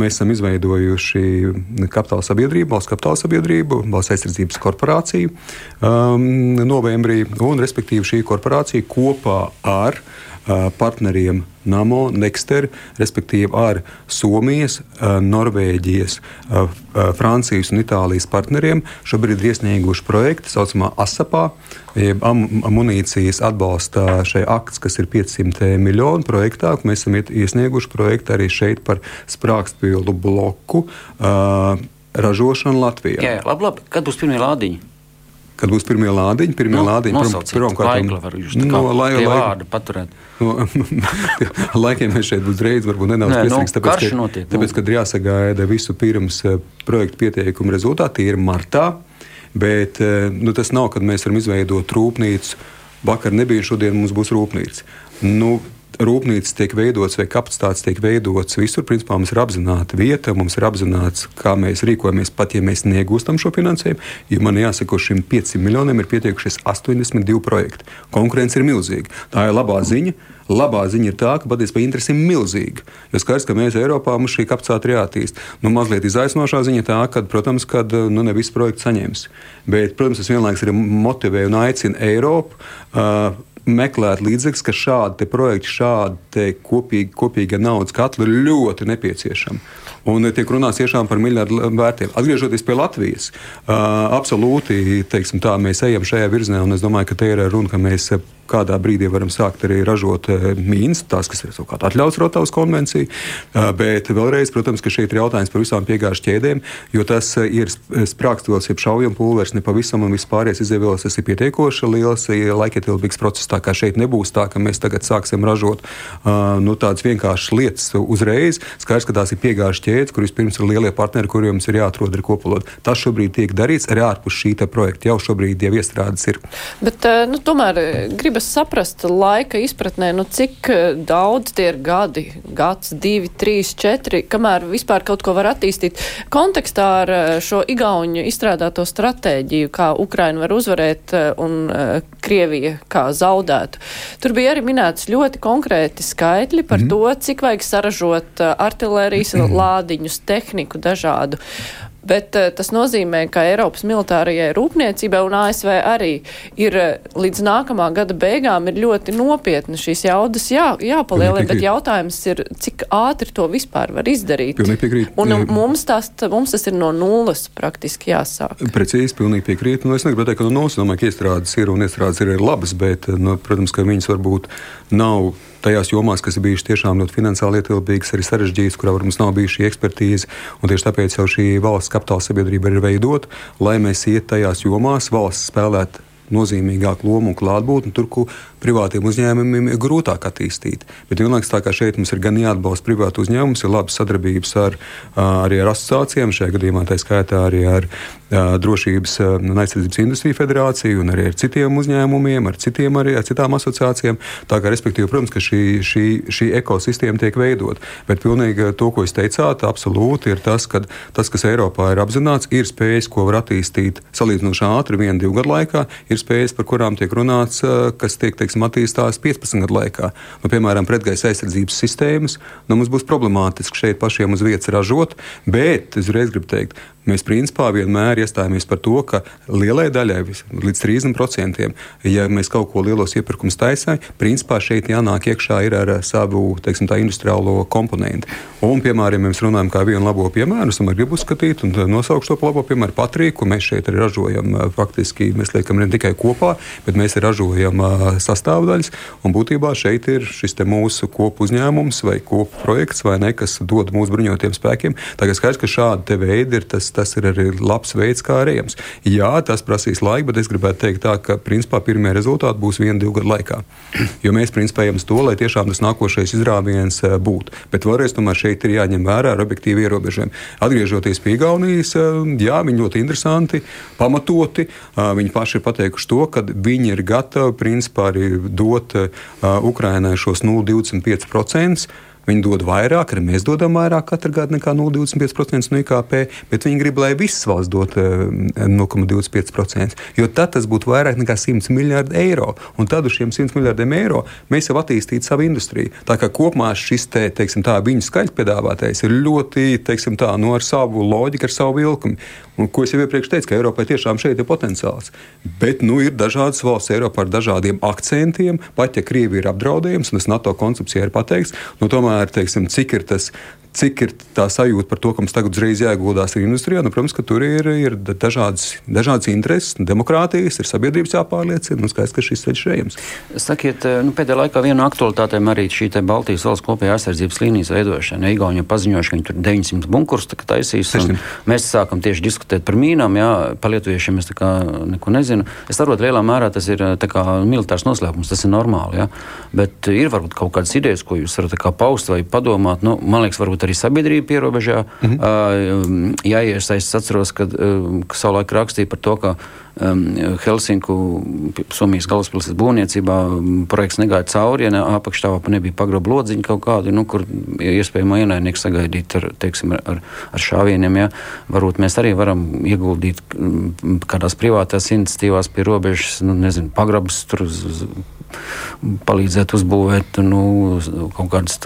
Speaker 3: Mēs esam izveidojuši kapitāla sabiedrību, valsts kapitāla sabiedrību, valsts aizsardzības korporāciju um, novembrī, un respektīvi šī korporācija kopā ar partneriem NAMO, Nexter, respektīvi ar Somijas, Norvēģijas, Francijas un Itālijas partneriem. Šobrīd ir iesnieguši projektu, tā saucamā ASAPā, jeb amunīcijas atbalsta šai akts, kas ir 500 miljonu projektā. Mēs esam iesnieguši projektu arī šeit par sprāgstvielu bloku ražošanu Latvijā.
Speaker 4: Jā, labi, labi. Kad būs pirmie lādiņi?
Speaker 3: Kad būs pirmie lādiņi. Pirmie
Speaker 4: no,
Speaker 3: lādiņi
Speaker 4: pirmkārt, no, lai, lai, vārdu paturēt. No,
Speaker 3: laikiem mēs šeit uzreiz varbūt nedaudz
Speaker 4: Nē,
Speaker 3: piesargs,
Speaker 4: no, tāpēc, ka, notiek,
Speaker 3: tāpēc, kad jāsagaida visu pirms eh, projektu pieteikumu rezultāti, ir martā, bet eh, nu, tas nav, kad mēs varam izveidot rūpnīcu vakar nebija, šodien mums būs rūpnīca. Nu, rūpnīcas tiek veidotas vai kapacitātes tiek veidotas visur. Principā mums ir apzināta vieta, mums ir apzināts, kā mēs rīkojamies, pat ja mēs negūstam šo finansējumu. Ja man jāsaka, šim 500 miljoniem ir pietiekušies 82 projekti. Konkurence ir milzīga. Tā ir labā ziņa. Labā ziņa ir tā, ka patiesībā interese ir milzīga. Jo skaidrs, ka mēs Eiropā mums šī kapacitāte ir jāattīst. Nu, mazliet izaicinošā ziņa tā, ka, protams, kad, nu, ne visi projekti saņems. Bet, protams, tas vienlaikus arī motivē un aicina Eiropu. Uh, meklēt līdzekļus, ka šādi projekti, šādi kopīgi, kopīga naudas katli ir ļoti nepieciešami. Un tiek runāts tiešām par miljardu vērtiem. Atgriežoties pie Latvijas, absolūti tā, mēs ejam šajā virzienā, un es domāju, ka te ir runa, ka mēs kādā brīdī varam sākt arī ražot eh, mīnas, tās, kas ir savukārt atļauts Rotavas konvencija. Eh, bet vēlreiz, protams, ka šeit ir jautājums par visām piegāžu ķēdēm, jo tas eh, ir sprāgstviels, jeb šaujam pulveris, ne pavisam un vispārējais izēvielas, tas ir pietiekoši liels laikietilpīgs process. Tā kā šeit nebūs tā, ka mēs tagad sāksim ražot nu, tādas vienkāršas lietas uzreiz. Skaidrs, ka tās ir piegāžu ķēdes, kur vispirms ir lielie partneri, kuriem ir jāatrod ar kopulot. Tas šobrīd tiek darīts arī ārpus šī projekta. Jau šobrīd jau iestrādes ir.
Speaker 2: Bet, nu, tomēr grib gribas saprast laika izpratnē, nu, cik eh, daudz tie ir gadi, gads, divi, trīs, četri, kamēr vispār kaut ko var attīstīt. Kontekstā ar eh, šo igauņu izstrādāto stratēģiju, kā Ukraina var uzvarēt eh, un Krievija kā zaudētu. Tur bija arī minēts ļoti konkrēti skaitļi par mm. to, cik vajag saražot artilērijas mm. lādiņus, tehniku dažādu. Bet uh, tas nozīmē, ka Eiropas militārajai rūpniecībai un ASV arī ir uh, līdz nākamā gada beigām ir ļoti nopietni šīs jaudas jā, jāpalielina, bet jautājums ir, cik ātri to vispār var izdarīt. Un um, mums, tās, mums tas ir no nulles praktiski jāsāk.
Speaker 3: Precīzi, pilnīgi piekrīt. Nu, es negribu teikt, ka no nulles, domāju, ka iestrādes ir un iestrādes ir labas, bet, nu, protams, ka viņas varbūt nav tajās jomās, kas ir bijušas tiešām ļoti finansiāli ietilpīgas, arī sarežģītas, kurā mums nav bijusi ekspertīze. Tieši tāpēc jau šī valsts kapitāla sabiedrība ir veidota, lai mēs iet tajās jomās, valsts spēlētu nozīmīgāku lomu un klātbūtni tur, privātiem uzņēmumiem ir grūtāk attīstīt. Bet vienlaikus tā kā šeit mums ir gan jāatbalsta privātu uzņēmumus, ir labas sadarbības ar, arī ar asociācijām, šajā gadījumā tā skaitā arī ar Drošības un aizsardzības industriju federāciju un arī ar citiem uzņēmumiem, ar, citiem, arī, ar citām asociācijām. Tā kā, respektīvi, protams, ka šī, šī, šī ekosistēma tiek veidot. Bet pilnīgi to, ko jūs teicāt, absolūti ir tas, ka tas, kas Eiropā ir apzināts, ir spējas, ko var attīstīt salīdzinoši ātri, vienu, divu gadu laikā, ir spējas, par kurām tiek runāts, kas tiek teiksim, attīstās 15 gadu laikā. Nu, piemēram, pretgaisa aizsardzības sistēmas. Nu, mums būs problemātiski šeit pašiem uz vietas ražot, bet es reiz gribu teikt, Mēs principā vienmēr iestājāmies par to, ka lielai daļai, līdz 30%, ja mēs kaut ko lielos iepirkumus taisām, principā šeit jānāk iekšā ar savu teiksim, industriālo komponentu. Un, piemēram, ja mēs runājam par vienu labo piemēru, es gribu uzskatīt un nosaukt to labo piemēru Patriju, ko mēs šeit ražojam. Faktiski mēs liekam ne tikai kopā, bet mēs ražojam sastāvdaļas. Un būtībā šeit ir šis mūsu kopu uzņēmums vai kopu projekts, vai ne, kas dod mūsu bruņotiem spēkiem. Tagad skaidrs, ka šādi veidi ir tas tas ir arī labs veids, kā arī ejams. Jā, tas prasīs laiku, bet es gribētu teikt, tā, ka principā pirmie rezultāti būs viena, divu gadu laikā. Jo mēs principā ejam uz to, lai tiešām tas nākošais izrāviens eh, būtu. Bet vēlreiz tomēr šeit ir jāņem vērā ar objektīvu ierobežojumu. Atgriežoties pie Igaunijas, eh, jā, viņi ļoti interesanti, pamatoti. Eh, viņi paši ir pateikuši to, ka viņi ir gatavi principā arī dot Ukrainai šos 0,25%. Viņi dod vairāk, arī mēs dodam vairāk katru gadu nekā 0,25% no IKP, bet viņi grib, lai visas valsts dod 0,25%. Eh, jo tad tas būtu vairāk nekā 100 miljardi eiro. Un tad uz šiem 100 miljardiem eiro mēs jau attīstītu savu industriju. Tā kā kopumā šis te, teiksim, tā, viņu skaļs piedāvātais ir ļoti teiksim, tā, no nu, ar savu loģiku, ar savu vilkumu. Un, ko es jau iepriekš teicu, ka Eiropai tiešām šeit ir potenciāls. Bet nu, ir dažādas valsts Eiropā ar dažādiem akcentiem. Pat ja Krievija ir apdraudējums, un tas NATO koncepcijā ir pateikts, nu, tomēr teiksim, cik ir tas cik ir tā sajūta par to, ka mums tagad uzreiz jāieguldās arī industrijā. Nu, protams, ka tur ir, ir dažādas, dažādas intereses, demokrātijas, ir sabiedrības jāpārliecina. Nu, skaidrs, ka šis ceļš ejams.
Speaker 4: Sakiet, nu, pēdējā laikā viena no aktualitātēm arī šī Baltijas valsts kopējā aizsardzības līnijas veidošana. Igauni paziņojuši, ka viņi tur 900 bunkurus taisīs. Mēs sākam tieši diskutēt par mīnām, jā, par lietuviešiem es neko nezinu. Es saprotu, lielā mērā tas ir kā, militārs noslēpums, tas ir normāli. Jā. Bet ir varbūt kaut kādas idejas, ko jūs varat paust vai padomāt. Nu, man liekas, varbūt arī sabiedrība pierobežā mm -hmm. jāiesaistās. Es atceros, kad, ka savulaik rakstīja par to, ka um, Helsinku, Somijas galvaspilsētas būvniecībā projekts negāja cauri, ja ne, apakšstāvā nebija pagroba lodziņa kaut kāda, nu, kur iespējama ienaidnieks sagaidīt ar, teiksim, ar, ar šāvieniem. Ja. Varbūt mēs arī varam ieguldīt kādās privātās iniciatīvās pie robežas, nu, nezinu, pagrabas tur palīdzēt uzbūvēt nu, kaut kādas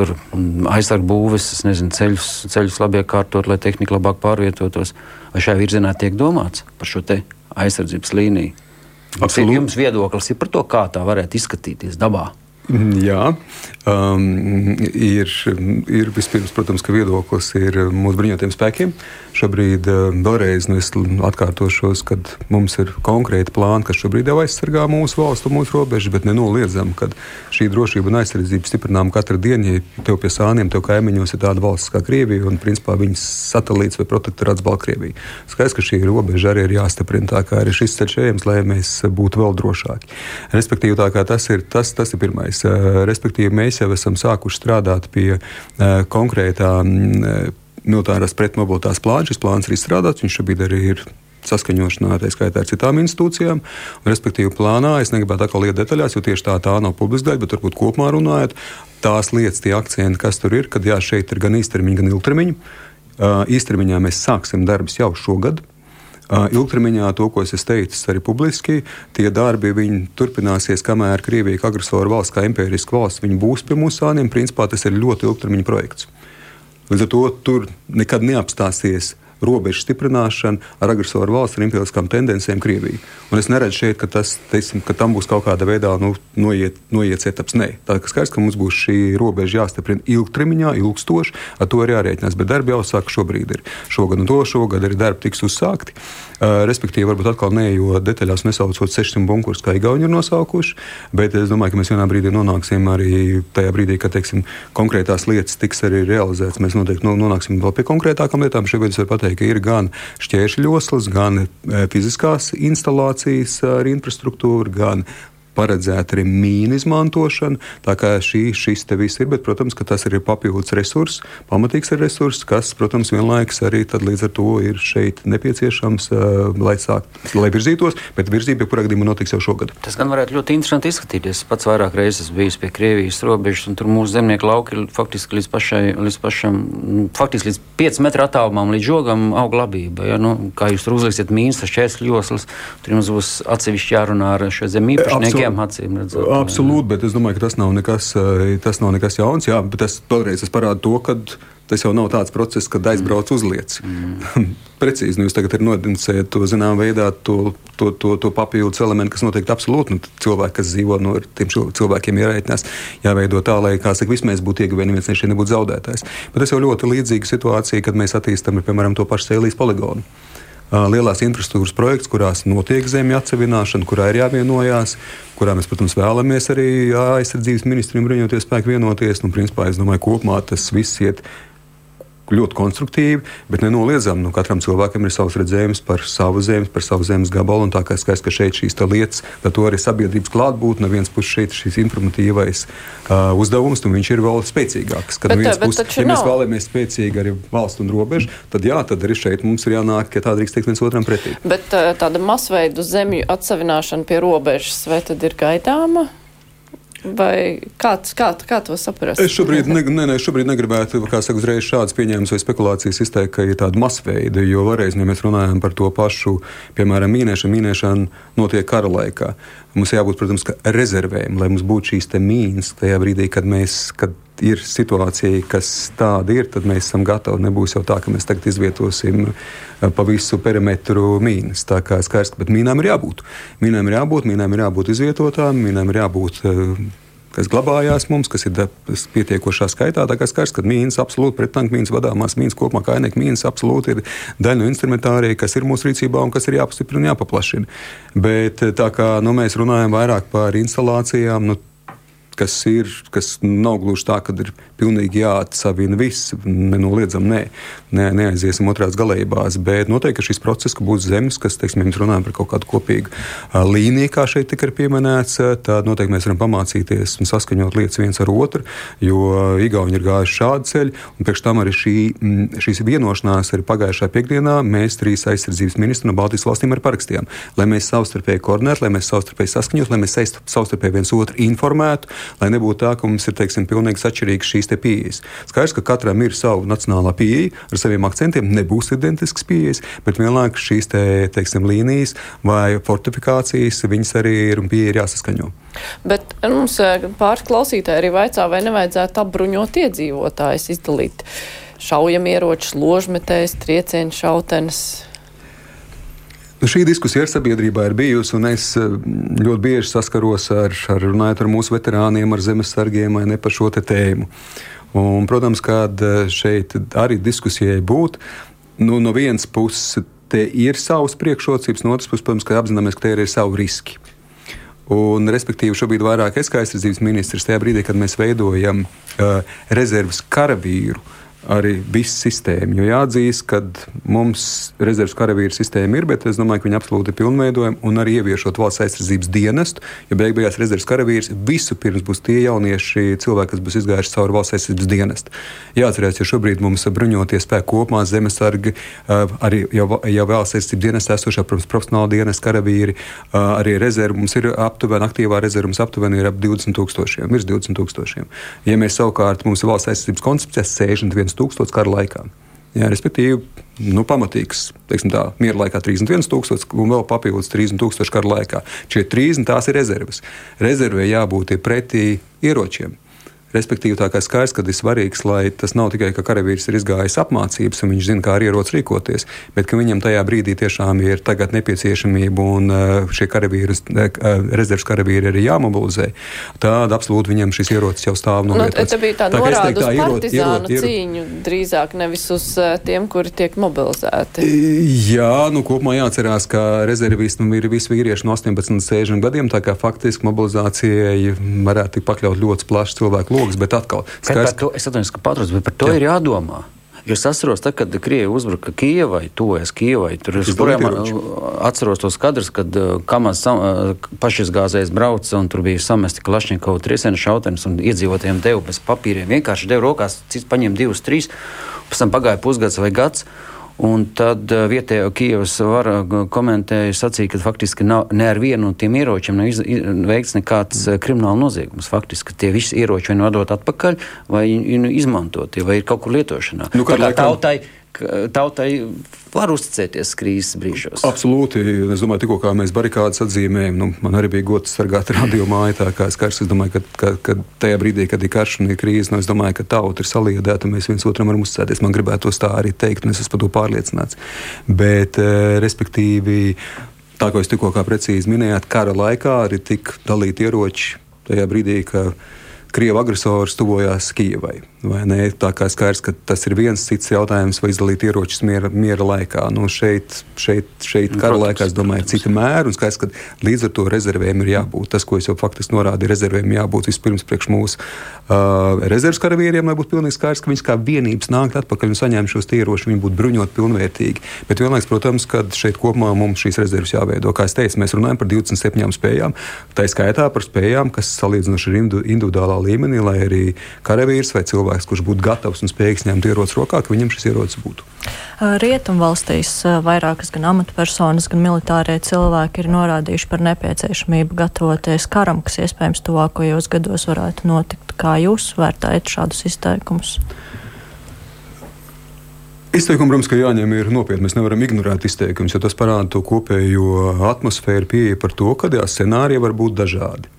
Speaker 4: aizsargu būves, nezinu, ceļus, ceļus labi iekārtot, lai tehnika labāk pārvietotos. Vai šajā virzienā tiek domāts par šo aizsardzības līniju? Absolūti. Jums viedoklis ir par to, kā tā varētu izskatīties dabā?
Speaker 3: Jā, um, ir, ir vispirms, protams, ka viedoklis ir mūsu bruņotajiem spēkiem. Šobrīd uh, vēlreiz nu, atkārtošos, ka mums ir konkrēti plāni, kas šobrīd jau aizsargā mūsu valstu, mūsu robežu, bet nenoliedzam, ka šī drošība un aizsardzība stiprinām katru dienu. Ja tev pie sāniem, tev kaimiņos ir tāda valsts kā Krievija un, principā, viņas satelīts vai protektorāts Baltkrievija. Skaidrs, ka šī robeža arī ir jāstiprina, tā kā ir šis ceļš ejams, lai mēs būtu vēl drošāki. Respektīvi, tas ir, tas, tas ir pirmais mēs, eh, respektīvi, mēs jau esam sākuši strādāt pie eh, konkrētā mm, eh, militārās pretmobilitātes plāna. Šis plāns ir izstrādāts, viņš šobrīd arī ir saskaņošanā, tā skaitā ar citām institūcijām. Respektīvi, plānā es negribētu atkal iet detaļās, jo tieši tā, tā nav publiska daļa, bet varbūt kopumā runājot, tās lietas, tie akcenti, kas tur ir, kad jā, šeit ir gan īstermiņa, gan ilgtermiņa. Uh, īstermiņā mēs sāksim darbus jau šogad. Ilgtermiņā to, ko es teicu arī publiski, tie darbi turpināsies, kamēr Krievija, kā agresora valsts, kā impēriska valsts, būs pie mūsu sāniem. Principā tas ir ļoti ilgtermiņa projekts. Līdz ar to tur nekad neapstāsies robežu stiprināšana ar agresoru valsts ar imperialiskām tendencēm Krieviju. Un es neredzu šeit, ka, tas, teiksim, ka tam būs kaut kāda veidā nu, noiet, noiets etaps. Nē, tā ir skaidrs, ka mums būs šī robeža jāstiprina ilgtermiņā, ilgstoši, ar to arī jārēķinās. Bet darbi jau sāk šobrīd ir. Šogad un to šogad arī darbi tiks uzsākti. Uh, respektīvi, varbūt atkal ne, jo detaļās nesaucot 600 bunkurus, kā Igauni ir nosaukuši, bet es domāju, ka mēs vienā brīdī nonāksim arī tajā brīdī, kad teiksim, konkrētās lietas tiks arī realizētas. Mēs noteikti nonāksim vēl pie konkrētākām lietām. Šobrīd es varu pateikt, ka ir gan šķēršļoslas, gan e, fiziskās instalācijas ar infrastruktūru, gan paredzēta arī mīnu izmantošana. Tā kā šī, šis te viss ir, bet, protams, tas ir papildus resurss, pamatīgs resurss, kas, protams, vienlaikus arī līdz ar to ir šeit nepieciešams, uh, lai, sāk, lai virzītos, bet virzība jebkurā gadījumā notiks jau šogad.
Speaker 4: Tas gan varētu ļoti interesanti izskatīties. Pats vairāk reizes bijis pie Krievijas robežas, un tur mūsu zemnieku lauki ir faktiski līdz, pašai, līdz pašam, faktiski līdz 5 metru attālumam līdz žogam aug labība. Ja? Nu, kā jūs tur uzliksiet mīnas, šķērsļoslas, tur jums būs atsevišķi jārunā ar šo zem savām acīm redzot.
Speaker 3: Absolūti, bet es domāju, ka tas nav nekas, eh, tas nav nekas jauns. Jā, bet tas vēlreiz parāda to, ka tas jau nav tāds process, kad aizbrauc uzliec. Mm. Precīzi, nu jūs tagad ir nodencējat to zināmā veidā, to, to, to, to papildus elementu, kas noteikti absolūti nu, cilvēki, kas dzīvo no nu, tiem cilvēkiem, ierēķinās, jāveido tā, lai kā saka, vismaz būtu ieguvēji, neviens šeit nebūtu zaudētājs. Bet tas jau ļoti līdzīga situācija, kad mēs attīstām, piemēram, to pašu Sēlijas poligonu lielās infrastruktūras projekts, kurās notiek zemju atsevināšana, kurā ir jāvienojās, kurā mēs, protams, vēlamies arī aizsardzības ministriem bruņoties spēku vienoties. Nu, principā, es domāju, kopumā tas viss iet ļoti konstruktīvi, bet nenoliedzami nu, katram cilvēkam ir savs redzējums par savu zemi, par savu zemes gabalu. Tā kā skaidrs, ka šeit šīs lietas, tad arī sabiedrības klātbūtne, no vienas puses šeit šis informatīvais uh, uzdevums, un viņš ir vēl spēcīgāks. Kad bet, no vienas puses, ja mēs vēlamies spēcīgi arī valstu un robežu, tad jā, tad arī šeit mums ir jānāk, ka tā drīkst teikt viens otram pretī.
Speaker 2: Bet tāda masveida zemju atsevināšana pie robežas, vai tad ir gaidāma? Vai kāds, kā, kā to saprast?
Speaker 3: Es šobrīd, ne, ne, ne, šobrīd negribētu, saka, uzreiz šādas pieņēmumus vai spekulācijas izteikt, ka ir tāda masveida, jo varēs, ja mēs runājam par to pašu, piemēram, mīnēšanu, mīnēšana notiek kara laikā. Mums jābūt, protams, rezervēm, lai mums būtu šīs mīnas tajā brīdī, kad, mēs, kad ir situācija, kas tāda ir, tad mēs esam gatavi. Nebūs jau tā, ka mēs tagad izvietosim eh, pa visu perimetru mīnas. Tā kā skaidrs, bet mīnām ir jābūt. Mīnām ir jābūt, mīnām ir jābūt izvietotām, mīnām ir jābūt uh, kas glabājās mums, kas ir pietiekošā skaitā. Tā kā skaidrs, ka mīnas absolūti pretanku mīnas vadāmās mīnas kopumā kainieku mīnas absolūti ir daļa no instrumentārija, kas ir mūsu rīcībā un kas ir jāpastiprina un jāpaplašina. Bet tā kā nu, mēs runājam vairāk par instalācijām, nu, kas ir, kas nav gluži tā, ka ir pilnīgi jāatsavina viss, nenoliedzam, nē, nē, neaiziesim otrās galībās, bet noteikti šis process, ka būs zemes, kas, teiksim, ja mēs runājam par kaut kādu kopīgu līniju, kā šeit tika pieminēts, tad noteikti mēs varam pamācīties un saskaņot lietas viens ar otru, jo Igauni ir gājuši šādu ceļu, un priekš tam arī šī, šīs vienošanās arī pagājušā piekdienā mēs trīs aizsardzības ministri no Baltijas valstīm arī parakstījām, lai mēs savstarpēji koordinētu, lai mēs savstarpēji saskaņotu, lai mēs savstarpēji viens otru informētu, lai nebūtu tā, ka mums ir teiksim, pilnīgi atšķirīgas šīs pieejas. Skaidrs, ka katram ir sava nacionālā pieeja ar saviem akcentiem, nebūs identisks pieejas, bet vienlaikus šīs te, teiksim, līnijas vai fortifikācijas, viņas arī ir un pieeja ir jāsaskaņo.
Speaker 2: Bet mums eh, pāris klausītāji arī vaicā, vai nevajadzētu apbruņot iedzīvotājus, izdalīt šaujamieročus, ložmetējus, triecienu šautenes.
Speaker 3: Šī diskusija ar sabiedrībā ir bijusi, un es eh, ļoti bieži saskaros ar, ar ar mūsu veterāniem, ar zemesargiem ne par šo tēmu. Un, protams, kāda šeit arī diskusijai būt, nu, no vienas puses te ir savas priekšrocības, no otras puses, protams, ka apzināmies, ka te ir savi riski. Un, respektīvi, šobrīd vairāk es kā aizsardzības ministrs tajā brīdī, kad mēs veidojam uh, rezerves karavīru uh, arī visu sistēmu. Jo jāatzīst, ka mums rezerves karavīru sistēma ir, bet es domāju, ka viņi absolūti ir pilnveidojami un arī ieviešot valsts aizsardzības dienestu. Jo beig beigās rezerves karavīrs visu pirms būs tie jaunieši, cilvēki, kas būs izgājuši cauri valsts aizsardzības dienestu. Jāatcerās, ja šobrīd mums bruņoties spēku kopumā, zemesargi, arī jau, jau valsts aizsardzības dienestā esošā, protams, profesionāla dienesta karavīri, arī rezerve mums ir aptuveni, aktīvā rezerve mums aptuveni ir ap 20 tūkstošiem, virs 20 tūkstošiem. Ja mēs savukārt mums ir valsts aizsardzības koncepcijā 61 tūkstoši kara laikā. Jā, respektīvi, nu, pamatīgs, tā, miera laikā 31,000 un vēl papildus 30,000 kara laikā. Šie 30 tās ir rezerves. Rezervē jābūt pretī ieročiem. Respektīvi, tā kā skaidrs, ka ir svarīgs, lai tas nav tikai, ka karavīrs ir izgājis apmācības un viņš zina, kā ar ieroci rīkoties, bet ka viņam tajā brīdī tiešām ir nepieciešamība un uh, šie karavīri, uh, rezerves karavīri ir jāmobilizē. Tad absolūti viņam šis ierocis jau stāv no
Speaker 2: vietas. Nu, tā bija tā, tā norāda uz partizānu ierot, cīņu, drīzāk nevis uz tiem, kuri tiek mobilizēti.
Speaker 3: Jā, nu kopumā jāatcerās, ka rezervisti nu, ir visi vīrieši no 18 līdz 60 gadiem, tā kā faktiski mobilizācijai varētu tik pakļaut ļoti plašs cilvēku lokus, bet atkal
Speaker 4: skaidrs, to, es atvainojos, ka patrons, bet par to jā. ir jādomā. Jo es atceros, tā, kad Krievija uzbruka Kijavai, tuvojas Kijavai. Tur es projām atceros tos kadrus, kad uh, pašizgāzējs brauca un tur bija samesti Klašņikovu triesienu šautenes un iedzīvotājiem deva bez papīriem. Vienkārši deva rokās, cits paņēma divus, trīs, pēc tam pagāja pusgads vai gads. Un tad eh, vietējo Kijavas vara komentēja, sacīja, ka faktiski nav, ne ar vienu no tiem ieročiem nav iz, veikts nekāds eh, krimināla noziegums. Faktiski tie visi ieroči vai nu atdot atpakaļ, vai nu izmantot, vai ir kaut kur lietošanā. Nu, kā tautai tautai var uzticēties krīzes brīžos.
Speaker 3: Absolūti. Es domāju, tikko mēs barikādas atzīmējam, nu, man arī bija gods sargāt radio māju. Tā kā es karš, es domāju, ka, ka, ka tajā brīdī, kad ir karš un ir krīze, nu, es domāju, ka tauta ir saliedēta un mēs viens otram varam uzticēties. Man gribētu to tā arī teikt, un es esmu par to pārliecināts. Bet, eh, respektīvi, tā kā jūs tikko precīzi minējāt, kara laikā arī tika dalīti ieroči tajā brīdī, kad Krievijas agresors tuvojās Kijavai. Tā kā skaidrs, ka tas ir viens cits jautājums, vai izdalīt ieročus miera, miera laikā. Nu, šeit, šeit, šeit kara protams, laikā, es domāju, ir cita mēra, un skaidrs, ka līdz ar to rezervēm ir jābūt. Tas, ko es jau faktiski norādīju, rezervēm jābūt vispirms priekš mūsu uh, rezerves karavīriem, lai būtu pilnīgi skaidrs, ka viņi kā vienības nākt atpakaļ un saņemt šos ieročus, viņi būtu bruņoti pilnvērtīgi. Bet vienlaikus, protams, ka šeit kopumā mums šīs rezerves jāveido. Kā es teicu, mēs runājam par 27 spējām, tā skaitā par spējām, kas salīdzinoši ir individuālā līmenī, lai arī karavīrs vai cilvēks, kurš būtu gatavs un spējīgs ņemt ieroci rokā, ka viņam šis ierocis būtu.
Speaker 5: Rietumvalstīs vairākas gan amatpersonas, gan militārie cilvēki ir norādījuši par nepieciešamību gatavoties karam, kas iespējams tuvākajos gados varētu notikt. Kā jūs vērtējat šādus izteikumus?
Speaker 3: Izteikumi, protams, ka jāņem ir nopietni. Mēs nevaram ignorēt izteikumus, jo tas parāda to kopējo atmosfēru, pieeja par to, ka jā, scenāriji var būt dažādi.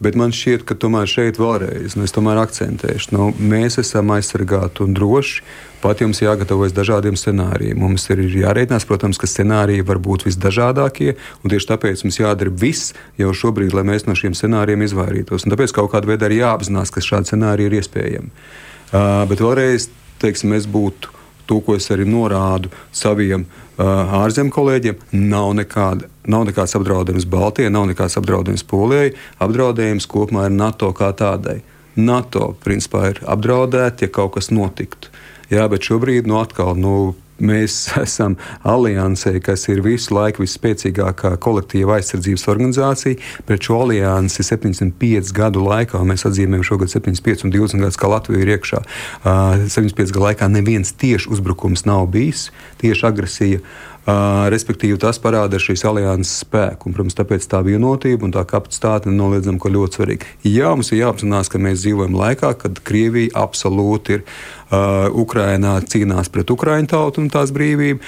Speaker 3: Bet man šķiet, ka tomēr šeit vēlreiz, nu, es tomēr akcentēšu, nu, mēs esam aizsargāti un droši. Pat jums jāgatavojas dažādiem scenārijiem. Mums ir jārēķinās, protams, ka scenāriji var būt visdažādākie, un tieši tāpēc mums jādara viss jau šobrīd, lai mēs no šiem scenārijiem izvairītos. Un tāpēc kaut kādā veidā arī jāapzinās, ka šādi scenāriji ir iespējami. Uh, bet vēlreiz, teiksim, es būtu to, ko es arī norādu saviem uh, ārzemju kolēģiem, nav nekāda. Nav nekāds apdraudējums Baltijai, nav nekāds apdraudējums Polijai. Apdraudējums kopumā ir NATO kā tādai. NATO principā ir apdraudēta, ja kaut kas notiktu. Jā, bet šobrīd nu, atkal nu, Mēs esam aliansē, kas ir visu laiku visspēcīgākā kolektīva aizsardzības organizācija. Pret šo aliansi 75 gadu laikā mēs atzīmējam šogad 75 un 20 gadus, kā Latvija ir iekšā. Uh, 75 gadu laikā neviens tieši uzbrukums nav bijis, tieši agresija. Uh, respektīvi, tas parāda šīs alianses spēku. Un, protams, tāpēc tā vienotība un tā kapacitāte nenoliedzami ir ļoti svarīga. Jā, mums ir jāapzinās, ka mēs dzīvojam laikā, kad Krievija absolūti ir uh, Ukrainā cīnās pret Ukraiņu tautu un tās brīvību,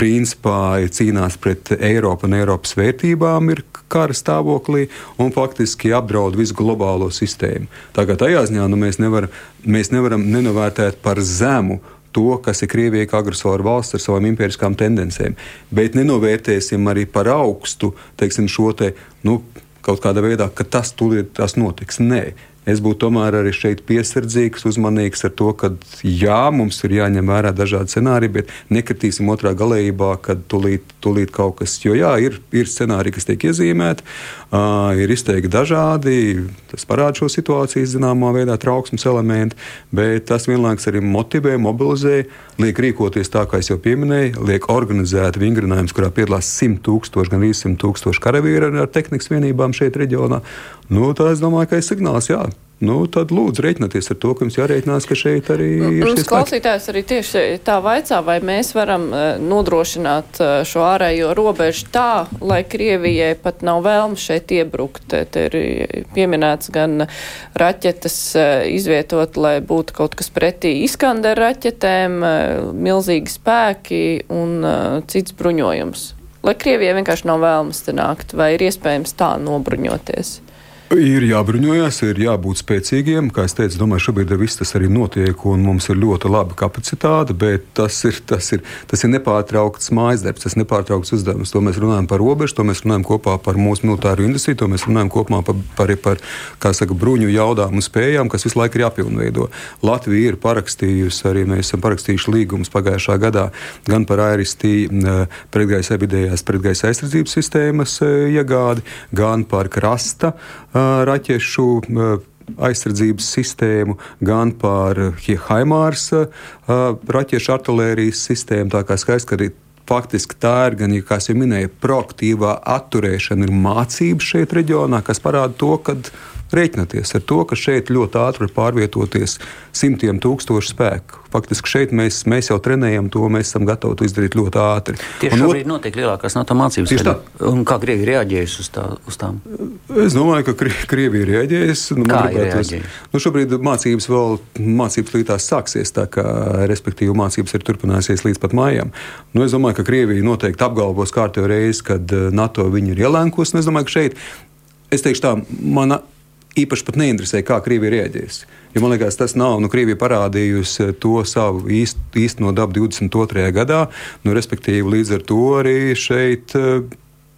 Speaker 3: principā cīnās pret Eiropu un Eiropas vērtībām, ir kara stāvoklī un faktiski apdraud visu globālo sistēmu. Tā kā tajā ziņā nu, mēs, nevar, mēs nevaram nenovērtēt par zemu to, kas ir Krievija kā agresora valsts ar savām impēriskām tendencēm. Bet nenovērtēsim arī par augstu teiksim, šo te, nu, kaut kādā veidā, ka tas tūlīt tas notiks. Nē, Es būtu tomēr arī šeit piesardzīgs, uzmanīgs ar to, ka jā, mums ir jāņem vērā dažādi scenāriji, bet nekritīsim otrā galējībā, kad tulīt, tulīt kaut kas, jo jā, ir, ir scenāriji, kas tiek iezīmēti, uh, ir izteikti dažādi, tas parāda šo situāciju, zināmā veidā trauksmes elementi, bet tas vienlaikus arī motivē, mobilizē, liek rīkoties tā, kā es jau pieminēju, liek organizēt vingrinājumus, kurā piedalās 100 tūkstoši, gan 100 tūkstoši karavīri ar, ar tehnikas vienībām šeit reģionā. Nu, tā es domāju, ka ir signāls, jā. Nu, tad lūdzu rēķināties ar to, ka jums jārēķinās, ka šeit arī
Speaker 2: nu,
Speaker 3: ir.
Speaker 2: Mums klausītājs arī tieši tā vaicā, vai mēs varam uh, nodrošināt uh, šo ārējo robežu tā, lai Krievijai pat nav vēlme šeit iebrukt. Te ir pieminēts gan raķetes uh, izvietot, lai būtu kaut kas pretī Iskander raķetēm, milzīgi spēki un cits bruņojums. Lai Krievijai vienkārši nav vēlmes te nākt, vai ir iespējams tā nobruņoties?
Speaker 3: Ir jābruņojas, ir jābūt spēcīgiem. Kā jau teicu, domāju, šobrīd viss tas arī notiek, un mums ir ļoti laba kapacitāte, bet tas ir, tas ir, tas ir nepārtraukts mājas darbs, tas ir nepārtraukts uzdevums. To mēs runājam par robežu, to mēs runājam kopā par mūsu militāro industriju, to mēs runājam kopumā par, par, par saka, bruņu jaudām un spējām, kas visu laiku ir jāpilnveido. Latvija ir parakstījusi, arī mēs esam parakstījuši līgumus pagājušā gadā gan par ARST pretgaisa vidējās pretgaisa aizsardzības sistēmas iegādi, gan par krasta raķešu aizsardzības sistēmu, gan par Hiemāras raķešu artērijas sistēmu. Tā kā skaisti, ka arī faktiski tā ir gan, ja, kā jau minēju, proaktīvā atturēšana, ir mācība šeit reģionā, kas parāda to, ka rēķināties ar to, ka šeit ļoti ātri var pārvietoties simtiem tūkstošu spēku. Faktiski šeit mēs, mēs jau trenējam to, mēs esam gatavi to izdarīt ļoti ātri.
Speaker 4: Tieši un šobrīd notiek lielākās NATO mācības. Tieši tā. Un kā Krievija reaģējusi uz, tā, uz tām?
Speaker 3: Es domāju, ka Krie, Krievija reaģējusi. Nu,
Speaker 4: kā ir reaģējusi?
Speaker 3: Nu, šobrīd mācības vēl, mācības līdz sāksies, tā kā respektīvi mācības ir turpināsies līdz pat mājām. Nu, es domāju, ka Krievija noteikti apgalvos kārtējo reizi, kad eh, NATO viņu ir ielēnkusi. Es domāju, ka šeit, es teikšu tā, mana īpaši pat neinteresē, kā Krievija rēģēs. Jo, man liekas, tas nav. Nu, Krievija parādījusi to savu īst, īsteno dabu 22. gadā, nu, respektīvi līdz ar to arī šeit.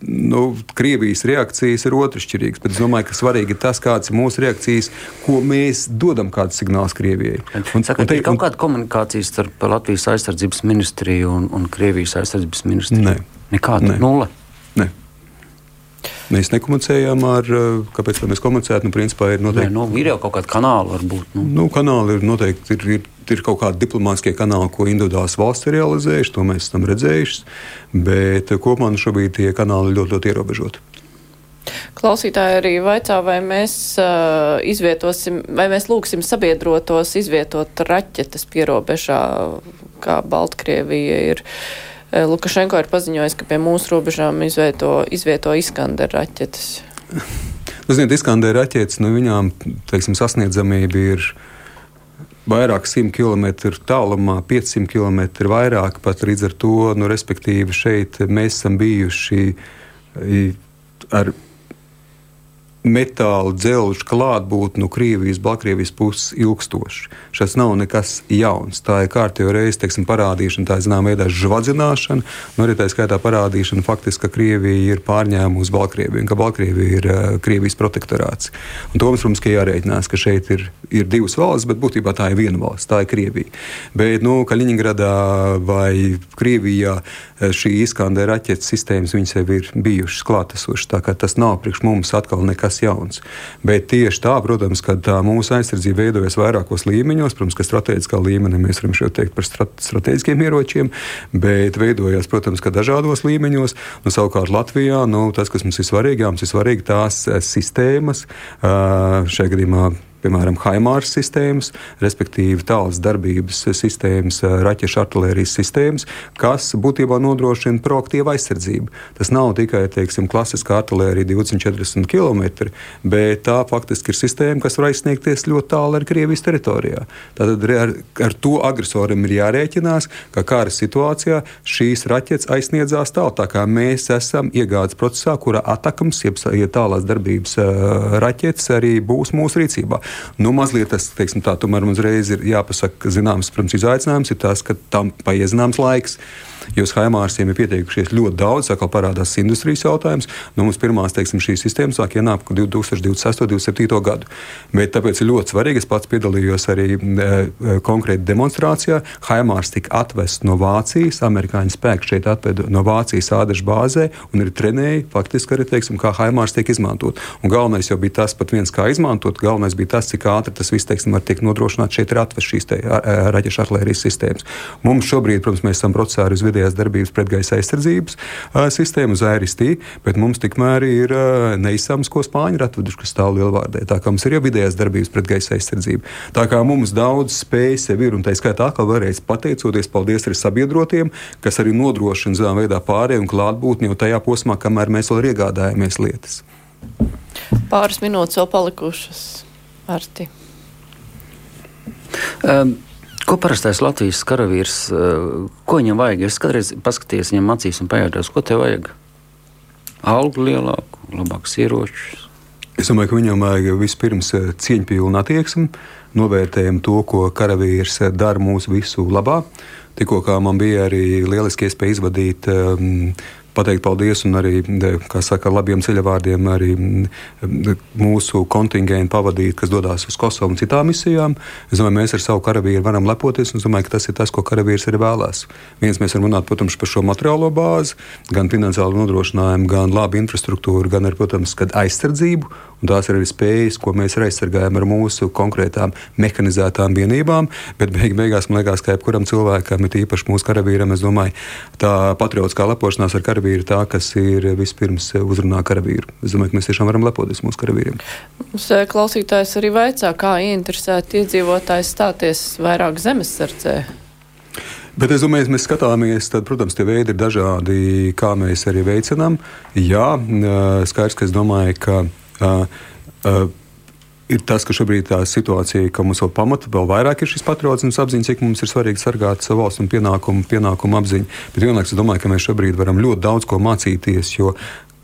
Speaker 3: Nu, Krievijas reakcijas ir otršķirīgas, bet es domāju, ka svarīgi ir tas, kādas ir mūsu reakcijas, ko mēs dodam, kāds signāls Krievijai.
Speaker 4: Un, Saka, un te, ir kaut kāda komunikācija starp Latvijas aizsardzības ministriju un, un Krievijas aizsardzības ministriju?
Speaker 3: Nē.
Speaker 4: Nekāda.
Speaker 3: Nē. Mēs nekomunicējām ar, eh, kāpēc mēs komunicētu. Nu, principā ir noteikti.
Speaker 4: Nē, nu, ir jau kaut kāda kanāla, varbūt. Nu.
Speaker 3: Nu, kanāli ir noteikti. Ir, ir, ir kaut kādi diplomātskie kanāli, ko individuāls valsts ir realizējuši, to mēs esam redzējuši. Bet kopumā nu, šobrīd tie kanāli ir ļoti, ļoti ierobežoti.
Speaker 2: Klausītāji arī vaicā, vai mēs uh, izvietosim, vai mēs lūgsim sabiedrotos izvietot raķetes pierobežā, kā Baltkrievija ir. Uh, Lukašenko ir paziņojis, ka pie mūsu robežām izvieto, izvieto Iskander raķetes.
Speaker 3: Nu, ziniet, Iskander raķetes, nu, viņām teiksim, sasniedzamība ir vairāk simt km tālumā, 500 km vairāk. Pat līdz ar to, nu, respektīvi, šeit mēs esam bijuši ar metāla dzelžu klātbūtne no Krievijas, Baltkrievijas puses ilgstoši. Šis nav nekas jauns. Tā ir kārtībā reize teiksim, parādīšana, tā ir zināmā veidā žvadzināšana, no nu, arī tā skaitā parādīšana faktiski, ka Krievija ir pārņēmusi Baltkrieviju un ka Baltkrievija ir uh, Krievijas protektorāts. Un to mums, protams, jārēķinās, ka šeit ir, ir divas valstis, bet būtībā tā ir viena valsts, tā ir Krievija. Bet nu, Kaļiņgradā vai Krievijā šī Iskandera raķetes sistēmas viņas jau ir bijušas klātesošas. Tas nav priekš mums atkal nekas jauns. Bet tieši tā, protams, ka tā mūsu aizsardzība veidojas vairākos līmeņos. Protams, ka strateģiskā līmenī mēs varam šeit teikt par strateģiskiem ieročiem, bet veidojas, protams, ka dažādos līmeņos. Nu, savukārt Latvijā nu, tas, kas mums ir svarīgi, mums ir svarīgi tās eh, sistēmas šajā gadījumā piemēram, Haimāras sistēmas, respektīvi tālas darbības sistēmas, eh, raķešu artērijas sistēmas, kas būtībā nodrošina proaktīvu aizsardzību. Tas nav tikai teiksim, klasiskā artērija 240 km, bet tā faktiski ir sistēma, kas var aizsniegties ļoti tālu ar Krievijas teritorijā. Tātad ar, ar to agresoram ir jārēķinās, ka kara situācijā šīs raķetes aizsniedzās tālu. Tā kā mēs esam iegādes procesā, kura atakams, jeb tālās darbības uh, raķetes arī būs mūsu rīcībā. Nu, mazliet tas, teiksim, tā, tomēr mums reiz ir jāpasaka, zināms, protams, izaicinājums ir tas, ka tam paies zināms laiks jo uz Haimārsiem ir pieteikušies ļoti daudz, atkal parādās industrijas jautājums. Nu, mums pirmās, teiksim, šīs sistēmas sāk ienākt 2026. un 2027. gadu. Bet tāpēc ir ļoti svarīgi, es pats piedalījos arī e, e, konkrēti demonstrācijā. Haimārs tika atvests no Vācijas, amerikāņu spēki šeit atveda no Vācijas ādažu bāzē un ir trenēji faktiski arī, teiksim, kā Haimārs tiek izmantot. Un galvenais jau bija tas pat viens, kā izmantot, galvenais bija tas, cik ātri tas viss, teiksim, var tikt nodrošināts. Šeit ir atvest šīs raķešu artērijas sistēmas. Mums šobrīd, protams, mēs esam procesā ar vidē vidējās darbības pretgaisa aizsardzības sistēmu uz ARST, bet mums tikmēr ir neizsams, ko spāņi ir atveduši, kas stāv lielvārdē. Tā kā mums ir jau vidējās darbības pretgaisa aizsardzība. Tā kā mums daudz spējas jau ir, un tā skaitā atkal vēlreiz pateicoties, paldies arī sabiedrotiem, kas arī nodrošina zināmā veidā pārēju un klātbūtni jau tajā posmā, kamēr mēs vēl iegādājamies lietas.
Speaker 2: Pāris minūtes vēl palikušas. Arti.
Speaker 4: Um, Ko parastais Latvijas karavīrs, eh, ko viņam vajag? Es kādreiz paskatījos viņam acīs un pajautāju, ko tev vajag? Algu lielāku, labākus ieročus.
Speaker 3: Es domāju, ka viņam vajag vispirms eh, cieņpilnu attieksmi, novērtējumu to, ko karavīrs eh, dara mūsu visu labā. Tikko man bija arī lieliski iespēja izvadīt um, pateikt paldies un arī, kā saka, labiem ceļavārdiem arī mūsu kontingentu pavadīt, kas dodas uz Kosovu un citām misijām. Es domāju, mēs ar savu karavīru varam lepoties, un es domāju, ka tas ir tas, ko karavīrs arī vēlās. Viens mēs varam runāt, protams, par šo materiālo bāzi, gan finansiālu nodrošinājumu, gan labu infrastruktūru, gan arī, protams, aizsardzību tās ir arī spējas, ko mēs arī aizsargājam ar mūsu konkrētām mehanizētām vienībām. Bet beig beigās man liekas, ka jebkuram cilvēkam, ir īpaši mūsu karavīram, es domāju, tā patriotiskā lepošanās ar karavīru ir tā, kas ir vispirms uzrunā karavīru. Es domāju, ka mēs tiešām varam lepoties mūsu karavīriem.
Speaker 2: Mums eh, klausītājs arī vaicā, kā ieinteresēti iedzīvotājs stāties vairāk zemesardzē.
Speaker 3: Bet es domāju, ja mēs skatāmies, tad, protams, tie veidi ir dažādi, kā mēs arī veicinām. Jā, skaidrs, ka es domāju, ka ir tas, ka šobrīd tā situācija, ka mums vēl pamata vēl vairāk ir šis patriotisms apziņa, cik mums ir svarīgi sargāt savu valsts un pienākumu, pienākumu apziņu. Bet vienlaikus es domāju, ka mēs šobrīd varam ļoti daudz ko mācīties, jo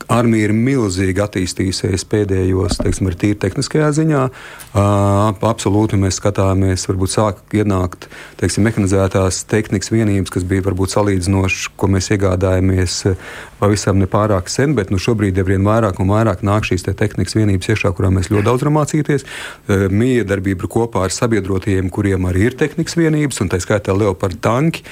Speaker 3: armija ir milzīgi attīstījusies pēdējos, teiksim, tīri tehniskajā ziņā. Absolūti mēs skatāmies, varbūt sāk ienākt teiksim, mehanizētās tehnikas vienības, kas bija varbūt salīdzinoši, ko mēs iegādājāmies pavisam nepārāk sen, bet nu, šobrīd ir vien vairāk un vairāk nāk šīs te tehnikas vienības iekšā, kurām mēs ļoti daudz varam mācīties. Miedarbība kopā ar sabiedrotiem, kuriem arī ir tehnikas vienības, un tā skaitā Leopard tanki.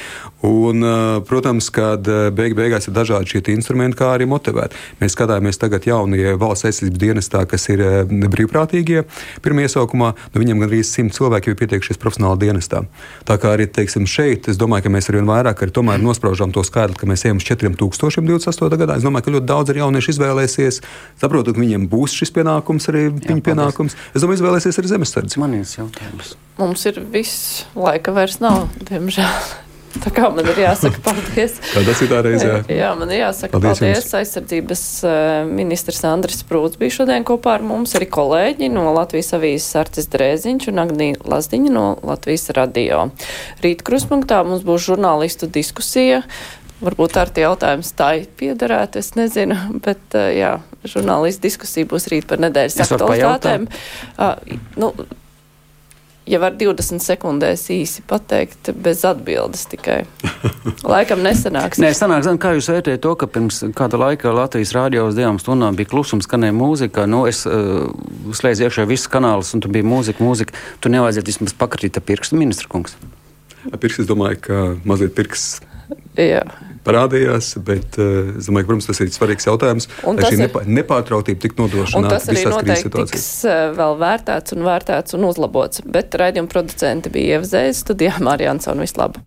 Speaker 3: Un, protams, kad beig beigās ir dažādi šie instrumenti, kā arī motivēt. Mēs skatāmies tagad jaunie valsts aizsardzības dienestā, kas ir brīvprātīgie. Pirmie iesaukumā nu, viņiem gandrīz simt cilvēki jau pieteikušies profesionāla dienestā. Tā kā arī teiksim, šeit, es domāju, ka mēs arvien vairāk arī nospraužam to skaitli, ka mēs ejam uz 4028. gadā. Es domāju, ka ļoti daudz arī jaunieši izvēlēsies. Saprotu, ka viņiem būs šis pienākums, arī Jā, viņa pienākums. Es domāju, izvēlēsies arī zemesardzi.
Speaker 4: Man ir jautājums.
Speaker 2: Mums ir viss laika vairs nav, diemžēl. Tā kā man ir jāsaka paldies.
Speaker 3: Tas ir tā reizē.
Speaker 2: Jā. man ir jāsaka paldies. paldies. Jums. Aizsardzības eh, ministrs Andris Prūts bija šodien kopā ar mums, arī kolēģi no Latvijas avīzes Artis Drēziņš un Agnija Lazdiņa no Latvijas radio. Rīt kruspunktā mums būs žurnālistu diskusija varbūt ar tie jautājums tā piederētu, es nezinu, bet jā, žurnālisti diskusija būs rīt par nedēļas aktualitātēm. Uh, nu, ja var 20 sekundēs īsi pateikt, bez atbildes tikai. Laikam nesanāks.
Speaker 4: Nē, sanāks, kā jūs vērtējat to, ka pirms kāda laika Latvijas rādio uz divām stundām bija klusums, skanēja mūzika. Nu, es uh, slēdzu iekšā visus kanālus, un tur bija mūzika, mūzika. Tur nevajadzētu vismaz pakrīt ar pirkstu, ministra kungs.
Speaker 3: Pirks, es domāju, ka mazliet pirks.
Speaker 2: Jā
Speaker 3: parādījās. Bet uh, es domāju, ka protams, tas ir svarīgs jautājums. Un lai šī nepa, nepārtrauktība tiktu nodrošināta.
Speaker 2: Tas arī noteikti tiks uh, vēl vērtēts un vērtēts un uzlabots. Bet raidījuma producenti bija Ieva Zēs, studijā Mārija Ansona. Vislabāk!